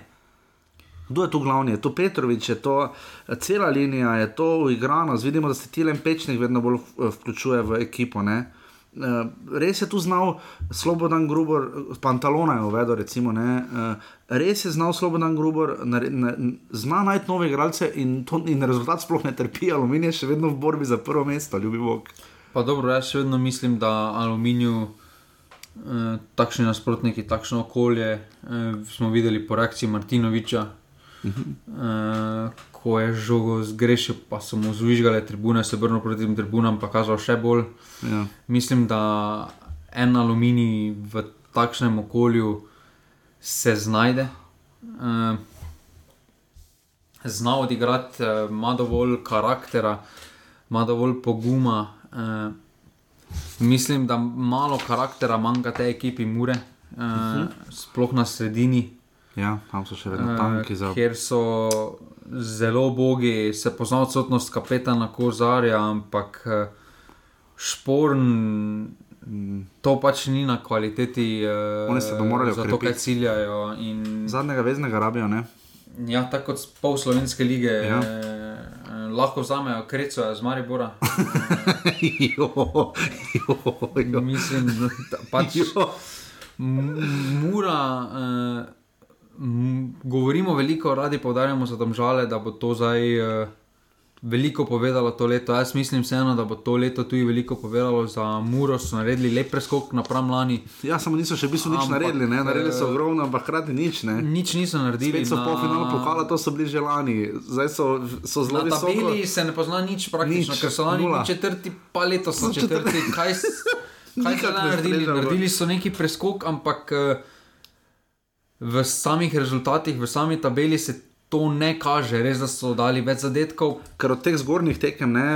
A: Kdo je tu glavni? Je to Petrovič, je to eh, cela linija, je to uigranost. Vidimo, da se Tilen Pečnik vedno bolj eh, vključuje v ekipo. Ne? Eh, Res je tu znal Slobodan Grubor, pantalona je uvedel, recimo. Ne? Res je znal Slobodan Grubor, na- n- zna najti nove igralce in, to, in rezultat sploh ne trpi, aluminij je še vedno v borbi za prvo mesto, ljubi Bog.
B: Pa dobro, jaz še vedno mislim, da aluminiju, eh, takšni nasprotniki, takšno okolje, eh, smo videli po reakciji Martinoviča, eh, ko je žogo zgrešil, pa so mu zvižgale tribune, se brnil proti tem tribunam, pa kazal še bolj.
A: Ja.
B: Mislim, da en aluminij v takšnem okolju se znajde. Eh, Zna odigrati, eh, ima dovolj karaktera, ima dovolj poguma. Mislim, da malo karaktera manjka tej ekipi Mure, eh, sploh na sredini.
A: Ja, tam so še vedno
B: Eh,
A: tanki za.
B: Ker so zelo bogi, se pozna odsotnost kapetana Kozarja, ampak eh, šporn. To pač ni na kvaliteti, uh,
A: se morali
B: za to, kaj ciljajo. In,
A: Zadnjega veznega rabijo, ne?
B: ja, tako kot pol slovenske lige,
A: ja.
B: eh, lahko vzamejo kreco z Maribora.
A: jo, jo, jo.
B: Mislim, da pač
A: Jo.
B: Mura, eh, govorimo veliko, radi poudarjamo za domžale, da bo to zdaj eh, veliko povedalo to leto. Jaz mislim vseeno, da bo to leto tudi veliko povedalo za Muro, so naredili lep preskok napram lani.
A: Ja, samo niso še v bistvu nič
B: Ampak,
A: naredili, ne? naredili so
B: eh,
A: ogromno, ampak hkrati nič. Ne?
B: Nič niso naredili.
A: Spet so pol finala pokala, to so bili že lani, zdaj so, so zelo
B: Na
A: visoko.
B: tabeli se ne pozna nič praktično,
A: Nič,
B: ker so lani bili četrti, pa letos so
A: četrti.
B: Kaj, kaj so naredili? Naredili so neki preskok, ampak eh, v samih rezultatih, v sami tabeli se to ne kaže. Res, da so dali več zadetkov.
A: Ker od teh zgornjih tekem, ne,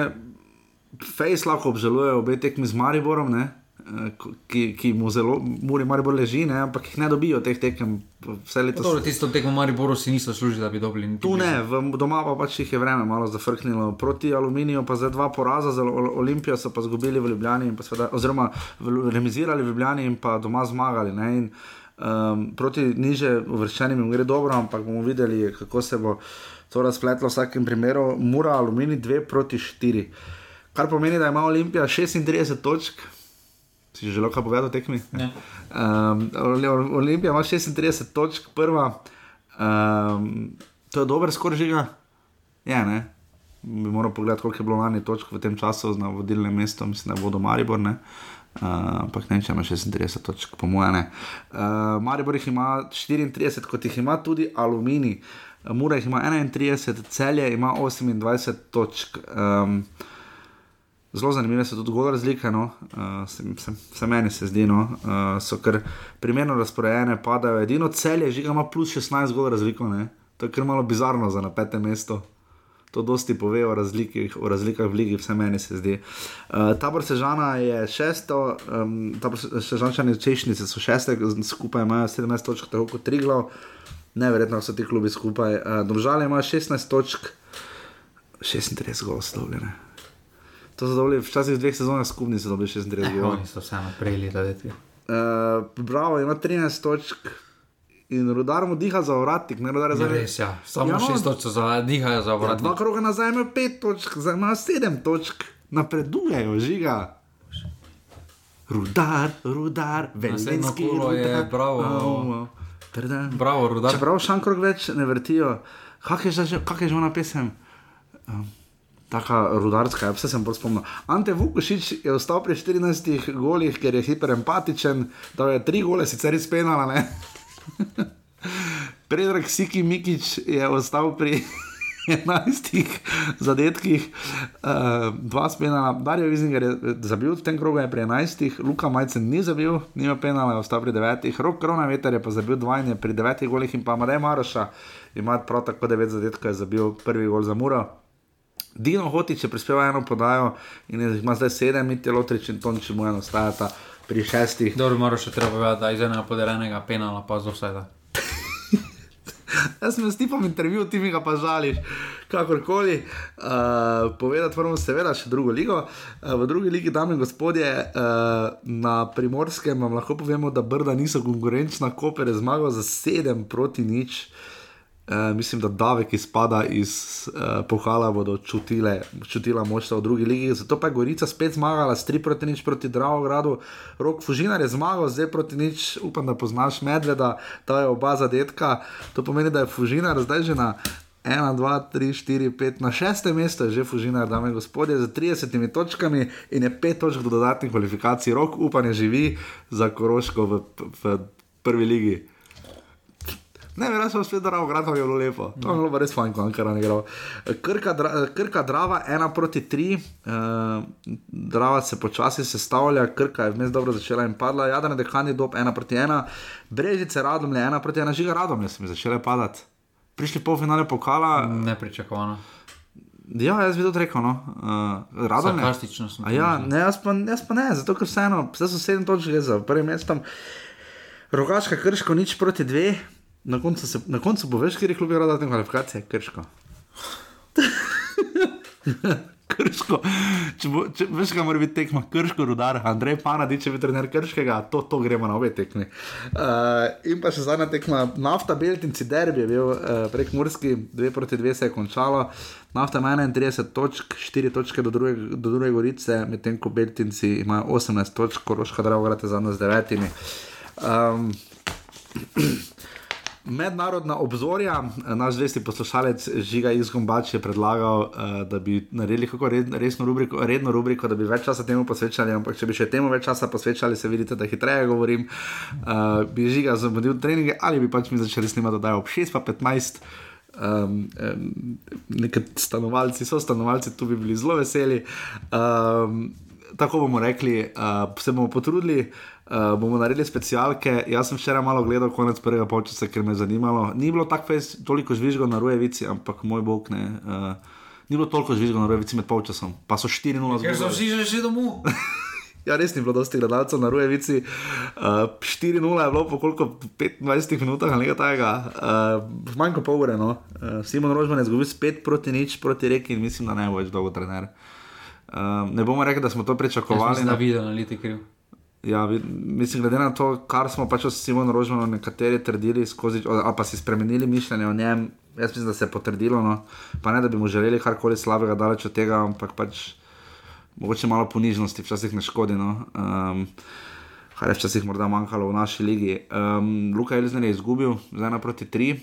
A: Fejs lahko obžaluje obe tekmi z Mariborom, ne, eh, ki, ki mu zelo, Muri Maribor leži, ne, ampak jih ne dobijo teh tekem.
B: Dobro, tisto tekmo Mariboru si niso služili, da bi dobili.
A: Tu ne, v, doma pa pač jih je vreme malo zafrknilo. Proti Aluminiju pa zdaj dva poraza, za Ol- Olimpijo so pa izgubili v Ljubljani, seveda, oziroma v- remizirali v Ljubljani in pa doma zmagali. Ne, in, um, proti niže uvrščenim jim gre dobro, ampak bomo videli, kako se bo to razpletlo v vsakem primeru. Mura, Aluminij 2 proti 4. Kar pomeni, da ima Olimpija 36 točk. Si že želel kaj povedati o tekmi?
B: Ne.
A: Um, Oli- Olimpija ima 36 točk, prva. Um, to je dober skor žiga. Je, ne? bi moral pogledati, koliko je bilo lani točk v tem času na vodilnem mestu, mislim, da bodo Maribor. Ne? Uh, ampak ne, če ima 36 točk, po mojem. Uh, Maribor jih ima 34, kot jih ima tudi Alumini. Mura jih ima 31, celje ima 28 točk. Um, zelo zanimive so tudi gole razlike, no? uh, se, se, se meni se zdi, no? uh, so kar primerno razporejene, padajo. Edino celje žiga ima plus 16 gole razliko, ne? to je kar malo bizarno za na petem mestu. To dosti pove o, razlikih, o razlikah v ligi, vse meni se zdi. Uh, tabor Sežana je šesto, um, tabor Sežančani Češnice so šeste, skupaj imajo 17 točk, tako kot Triglav. Neverjetno so ti klubi skupaj. Uh, Domžale imajo 16 točk, 36 gol stavljene. To so dobili včasih v dveh sezonah skupni, so dobili 36
B: Eh,
A: gol.
B: oni so vseeno prejeli, da je ti.
A: Uh, bravo, ima 13 točk in rudar mu diha za vratnik, ne rudar za
B: Res, ja. Samo
A: Ja, no.
B: šest točk za dihajo za
A: Ja,
B: obrat.
A: dva kroga nazaj ima 5 točk, zdaj ima 7 točk, napredujejo, žiga. Rudar, rudar, velenski
B: kolo je,
A: rudar.
B: bravo.
A: Au. Trdan.
B: Bravo, rudar.
A: Čeprav šankrog več ne vrtijo, kak je že, kak je že ona pesem? Um, Taka rudarska, vse sem bolj spomnil. Ante Vukošič je ostal pri 14 golih, ker je hiperempatičen, da je tri gole sicer izpenala. Predrag Siki Mikič je ostal pri 11 zadetkih, uh, dva spenala. Darijo Vizinger je zabil v tem krogu, je pri 11, Luka Majcen ni zabil, nima penala, je ostal pri 9, Rok Krona Veter je pa zabil dva in je pri 9 golih in pa Madej Maroša ima prav tako 9 zadetkov, je zabil prvi gol za Muro. Dino Hotič je prispeval eno podajo in jih ima zdaj sedem, in Telotrič in Tonči mu eno stajata pri šestih.
B: Dobro, moraš še treba povedati, da iz enega podeljenega penala pa z offside.
A: Jaz sem s tipom intervju, ti mi ga pa žališ, kakorkoli. Uh, povedati moramo seveda še drugo ligo. Uh, v drugi ligi, dame in gospodje, uh, na primorskem vam lahko povemo, da Brda niso konkurenčna, Koper je zmagal za 7 proti nič. Uh, mislim, da davek izpada iz uh, pohala bodo čutile, čutila močna v drugi ligi. Zato pa je Gorica spet zmagala s 3 proti nič proti Dravogradu. Rok Fužinar je zmagal, zdaj proti nič, upam, da poznaš Medveda, ta je oba zadetka. To pomeni, da je Fužinar zdaj že na 1, 2, 3, 4, 5, na šestem mestu je že Fužinar, dame in gospodje, z 30 točkami in je 5 točk do dodatnih kvalifikacij. Rok upanje živi za Koroško v, v prvi ligi. Ne, jaz sem spet dal, grad je bilo lepo. To je bilo res fajn, ko Ankara ne igral. Krka, dra, Krka Drava, ena proti tri, uh, Drava se počasi sestavlja, Krka je vmes dobro začela in padla, Jadran Dehani dob, ena proti ena, Brežice Radomlje, ena proti ena, Žiga Radomlje so mi začele padati. Prišli polfinale pokala.
B: Nepričakovano.
A: Ja, jaz bi to rekel. No. Uh, Radomlje.
B: Sarkastično sem
A: A Ja,
B: to
A: ne, jaz pa, jaz pa ne, zato ker vseeno, zdaj so sedem točk že za prvim mestom. Rogačka krško, nič proti dve. Na koncu, se, na koncu bo veš, kjer je klub igral dodatne kvalifikacije, krško. krško. Če bo, če, veš, kaj mora biti tekma, krško, rudar, Andrej Panadi, če bi trener krškega, to, to gremo na obe tekmi. Uh, in pa še zadnja tekma, nafta, Beltinci, derbi je bil uh, prek Murski, dve proti dve se je končalo. Nafta ima 31 točk, 4 točke do druge, do druge gorice, medtem ko Beltinci imajo 18 točk, Koroška Dravograd je zadnja z devetimi. Um, Mednarodna obzorja, naš zvesti poslušalec Žiga Izgombač je predlagal, uh, da bi naredili kako red, resno rubriko, redno rubriko, da bi več časa temu posvečali, ampak če bi še temu več časa posvečali, se vidite, da hitreje govorim, uh, bi Žiga zamudil treninge ali bi pač mi začeli snemati, da je ob 6 pa 15. Um, um, Nekaj stanovalci, so stanovalci, tu bi bili zelo veseli. Um, tako bomo rekli, uh, se bomo potrudili, uh, bomo naredili specialke. Jaz sem včeraj malo gledal konec prvega polčasa, ker me je zanimalo. Ni bilo tako fez, toliko žvižgov na Rujevici, ampak moj bog ne. Uh, ni bilo toliko žvižgov na Rujevici med polčasom, pa so 4-0
B: Ker so vsi že šli domov.
A: Ja, res ni bilo dosti gledalcev na Rujevici. Uh, 4-0 je bilo po koliko 25 minutah ali nekaj takega, uh, manj kot pol ure. No. Uh, Simon Rožman je zgubil spet proti nič, proti reki in mislim, da ne bo več dolgo trener. Uh, ne bomo rekli, da smo to
B: mislim, da
A: na-
B: video analiti kriv.
A: Ja, mislim, glede na to, kar smo pač s Simonom Rožmanom nekateri trdili, skozi, ali pa si spremenili mišljenje o njem, jaz mislim, da se je potrdilo. No. Pa ne, da bi mu želeli karkoli slabega, daleč od tega, ampak pač mogoče malo ponižnosti, včasih ne škodi. No. Um, kar je včasih morda manjkalo v naši ligi. Um, Luka Elizner je izgubil, zdaj na proti tri.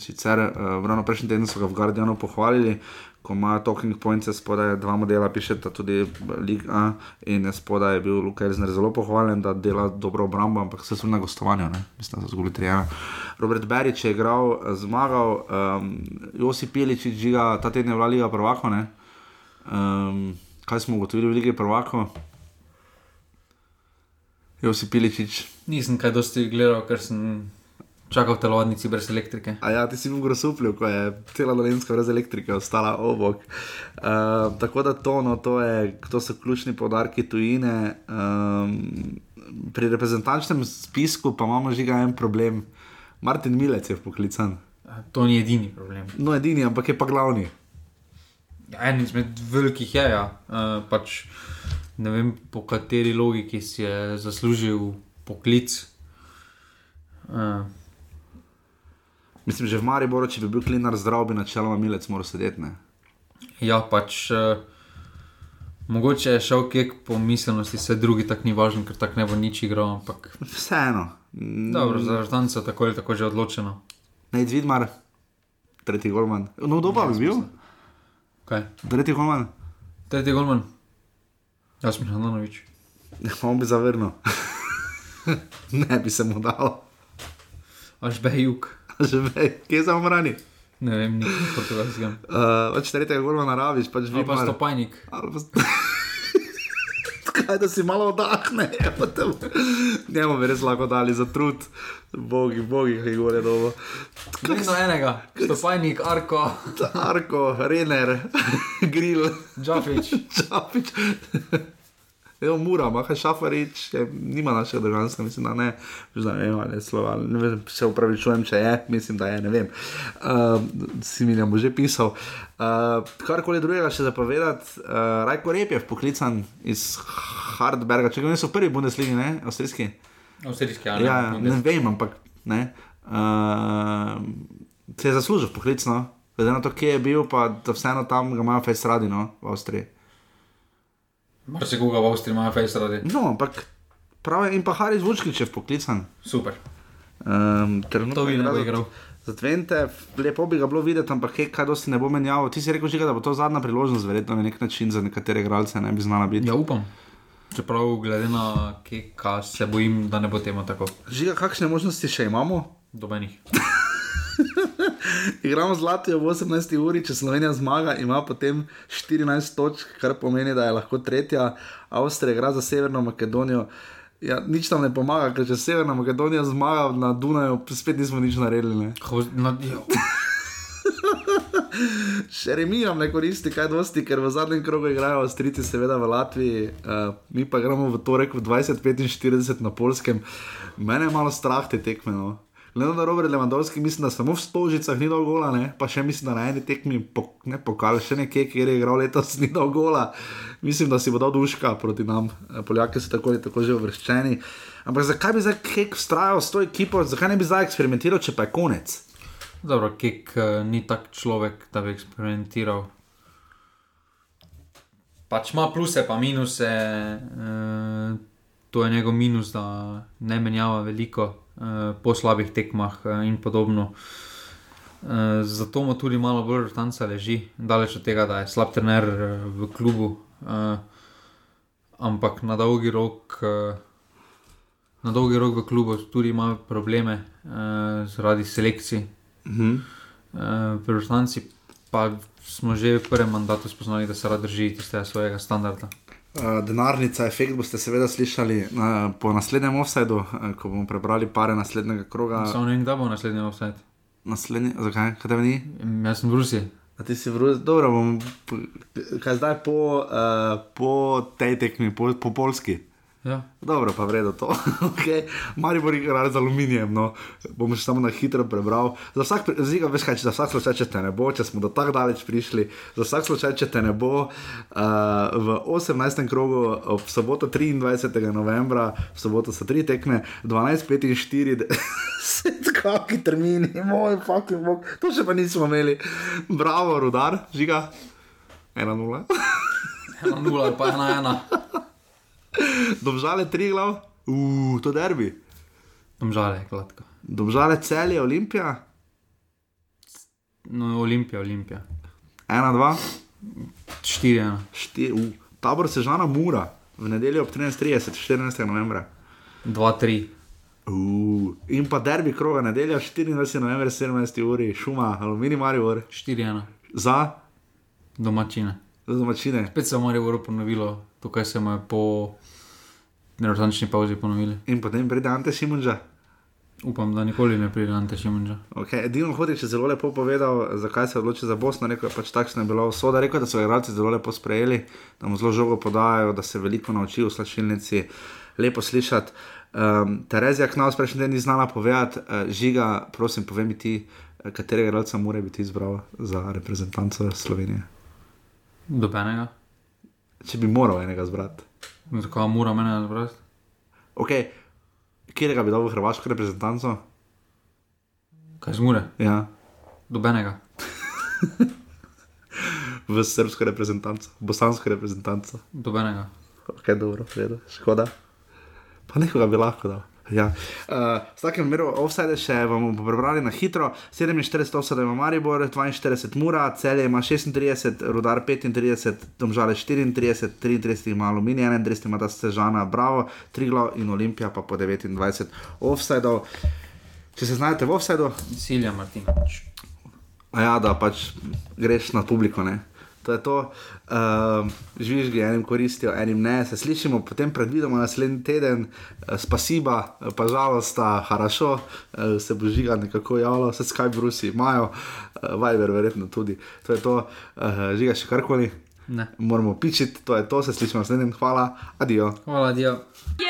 A: Sicer uh, ravno prejšnji teden so ga v Guardianu pohvalili, ko ima talking points, spodaj dva modela, pišeta tudi Liga in spodaj je bil Luka Elzner zelo pohvaljen, da dela dobro obrambo, ampak se so na gostovanju, ne? mislim, da so zgolj trijena. Robert Berič je igral, eh, zmagal, um, Josip Pilič, žiga, ta teden je bila Liga prvako, ne? Um, kaj smo ugotovili v Ligi prvako? Josip Piličič.
B: Nisem kaj dosti gledal, ker sem čakal v telovadnici brez elektrike.
A: A ja, ti si bil grosupljiv, ko je cela dolenska brez elektrike ostala obok. Uh, tako da to, no, to, je, to so ključni podarki tujine. Um, pri reprezentančnem spisku pa imamo že en problem. Martin Milec je poklican.
B: To ni edini problem.
A: No, edini, ampak je pa glavni.
B: Ja, en izmed velikih je, ja. uh, pač ne vem po kateri logiki si je zaslužil poklic. Uh,
A: Mislim, že v Mariboru, če bi bil klinar zdrav, bi načeloma milec moral sedeti. Ne?
B: ja, pač uh, mogoče je šel kek po miselnosti, vse drugi tako ni važno, ker tako ne bo nič igral, ampak
A: Vseeno.
B: dobro, za žrtance tako ali tako že odločeno.
A: Naj vidmar, tretji golman. No, kdo pa bi bil?
B: Kaj?
A: Tretji golman.
B: Tretji golman. Jaz sem Hananovič.
A: On bi zavrnil. ne bi se mu dal.
B: Až bejuk.
A: Že vej, kje za omrani?
B: Ne vem, ni portugalskega.
A: Uh, pač tretjega golmana rabiš, pač
B: Ali pa stopajnik.
A: Ali pa- Kaj, da si malo oddahne, pa te njemu bi res lahko dali za trud, bogi, bogi, kaj gore dobo.
B: Vedno enega, stopajnik, arko,
A: Arko, Renner, Grill,
B: Džafič.
A: Čapič. Evo, Mura, Maha Šafarič, je, nima našega državljanstva, mislim, da ne, že ne vem, ali je slova, ne vem, se upravičujem, če je, mislim, da je, ne vem. Uh, Similjan bo že pisal. Uh, karkoli drugega še zapovedati, uh, Rajko Rep je poklican iz Hardberga, če ga niso v prvi Bundesligi, ne, avstrijski.
B: Avstrijski,
A: Ja, ja, ne vem, ampak ne. Uh, se je zaslužil poklicno, glede na to, kje je bil, pa vseeno tam ga imajo fejs radi, no, v Avstriji.
B: Mar se koga v Avstriji ima fejs radi.
A: No, ampak pravi in pa Haris Vučkič je poklican.
B: Super.
A: Um, trenutno
B: To bi ne
A: za-
B: igral.
A: Za Tvente, lepo bi ga bilo videti, ampak hej, kaj dosti ne bo menjal. Ti si rekel, že, da bo to zadnja priložnost, verjetno na nek način za nekatere igralce ne bi znala biti.
B: Ja, upam. Čeprav, glede na keka, se bojim, da ne bo temu tako.
A: Žiga, kakšne možnosti še imamo?
B: Dobenih.
A: Igramo z Latvijo v 18 uri, če Slovenija zmaga, ima potem 14 točk, kar pomeni, da je lahko tretja. Avstrija igra za Severno Makedonijo. Ja, nič nam ne pomaga, ker če Severna Makedonija zmaga na Dunaju, spet nismo nič naredili.
B: Ho, na, jo.
A: Še remi nam ne koristi, kaj dosti, ker v zadnjem krogu igrajo Avstrijci, seveda v Latviji, uh, mi pa gremo v torek v 2045 na Polskem. Mene je malo strah te tekme. No. Glede na Robert Lewandowski, mislim, da samo v Stolžicah ni dal gola, ne? pa še mislim, da na eni tekmi, po, ne pokal, še nekje, kjer je igral letos, ni dal gola. Mislim, da si bo dal duška proti nam, Eh, Poljaki so tako ali tako že uvrščeni. Ampak zakaj bi zdaj kek vztrajal s to ekipo, zakaj ne bi zdaj eksperimentiral, če pa je konec?
B: Dobro, kek uh, ni tak človek, da bi eksperimentiral. Pač ima pluse, pa minuse. Uh, to je njegov minus, da ne menjava veliko uh, po slabih tekmah uh, in podobno. Uh, zato mu tudi malo bolj rotanca leži, daleč od tega, da je slab trener uh, v klubu. Uh, ampak na dolgi rok. Uh, Na dolgi rok v klubu tudi ima probleme uh, zaradi selekcij.
A: Mhm.
B: Uh, Prvostanci pa smo že v prvem mandatu spoznali, da se rad drži tistega svojega standarda.
A: Uh, denarnica, efekt boste seveda slišali uh, po naslednjem offsajdu, uh, ko bomo prebrali pare naslednjega kroga.
B: Samo ne vem, kdaj bo naslednji offset.
A: Naslednji, zakaj? Kaj te ni?
B: Jaz sem v Rusiji.
A: A ti si v Rusiji, dobro, bom, kaj zdaj po, uh, po tej tekmi, po, po polski.
B: Ja.
A: Dobro, pa vredo to. okay. Maribor igra z aluminijem, no. bom še samo na hitro prebral. Za vsak, ziga, veš kaj, za vsak slučaj, če te ne bo, če smo do tako daleč prišli, za vsak slučaj, če te ne bo, uh, v 18. krogu, ob soboto 23. novembra, v soboto so tri tekme, 12.45, kakšni termini, moj fucking bog, to še pa nismo imeli. Bravo, rudar, žiga, 1-0.
B: 1-0 ali pa 1-1.
A: Domžale tri glav, uh, to derbi.
B: Domžale, gladko.
A: Domžale celje, Olimpija,
B: No, Olimpija, Olimpija.
A: Ena, dva,
B: 4-1.
A: štiri, uh. tabor Sežana Mura v nedeljo ob 13.30, 14. novembra.
B: 2-3.
A: Uh. In pa derbi kroga nedelja 24. novembra 17. uri, šuma, aluminij Marior
B: 4-1.
A: za,
B: Domačine.
A: za domačine.
B: Spet se je Marijo ponovilo, to, kar se mu je po nerotančni pauzi ponovili.
A: In potem pride Ante Šimunža.
B: Upam, da nikoli ne pride Ante Šimunža.
A: Okay. Edino Hodič je zelo lepo povedal, zakaj se je odločil za Bosno. Rekel je pač takšna je bila usoda. Rekel je, da so igralci zelo lepo sprejeli, da mu zelo žogo podajajo, da se veliko nauči v slačilnici. Lepo slišati. Um, Terezija Knaus prejšnji teden ni znala povedati, uh, žiga, prosim, povej mi ti, eh, katerega igralca mora biti izbral za reprezentanco Slovenije.
B: Dobenega.
A: Če bi moral enega zbrati.
B: Zakaj mora mene zbrati?
A: Okay. Kjerega bi dal v hrvaško reprezentanco?
B: Kaj zmore?
A: Ja,
B: Dobenega.
A: v srpsko reprezentanco, bosansko reprezentanco.
B: Dobenega.
A: Ok, dobro, redo, škoda. Pa nekoga bi lahko dal. Ja. Uh, v takem primeru, offside še bomo prebrali na hitro. 47 offside ima Maribor, 42 Mura, Celje ima 36, Rudar 35, Domžale 34, 33 ima Aluminij, 31 ima ta Stežana, Bravo, Triglo in Olimpija pa po 29 offside. Če se znajdete v offside,
B: Silja Martinovič.
A: A ja, da pač greš na publiko. Ne? To je to, uh, žvižgi enim koristijo, enim ne. Se slišimo potem predvidoma naslednji teden, uh, spasiba, uh, pa žalost, harašo, uh, se bo žiga nekako javilo, vse Skype Rusi imajo, uh, Viber verjetno tudi. To je to, uh, žiga še karkoli.
B: Ne.
A: Moramo pičiti, to je to, se slišimo naslednji, hvala, adijo.
B: Hvala, Dio.
K: Jer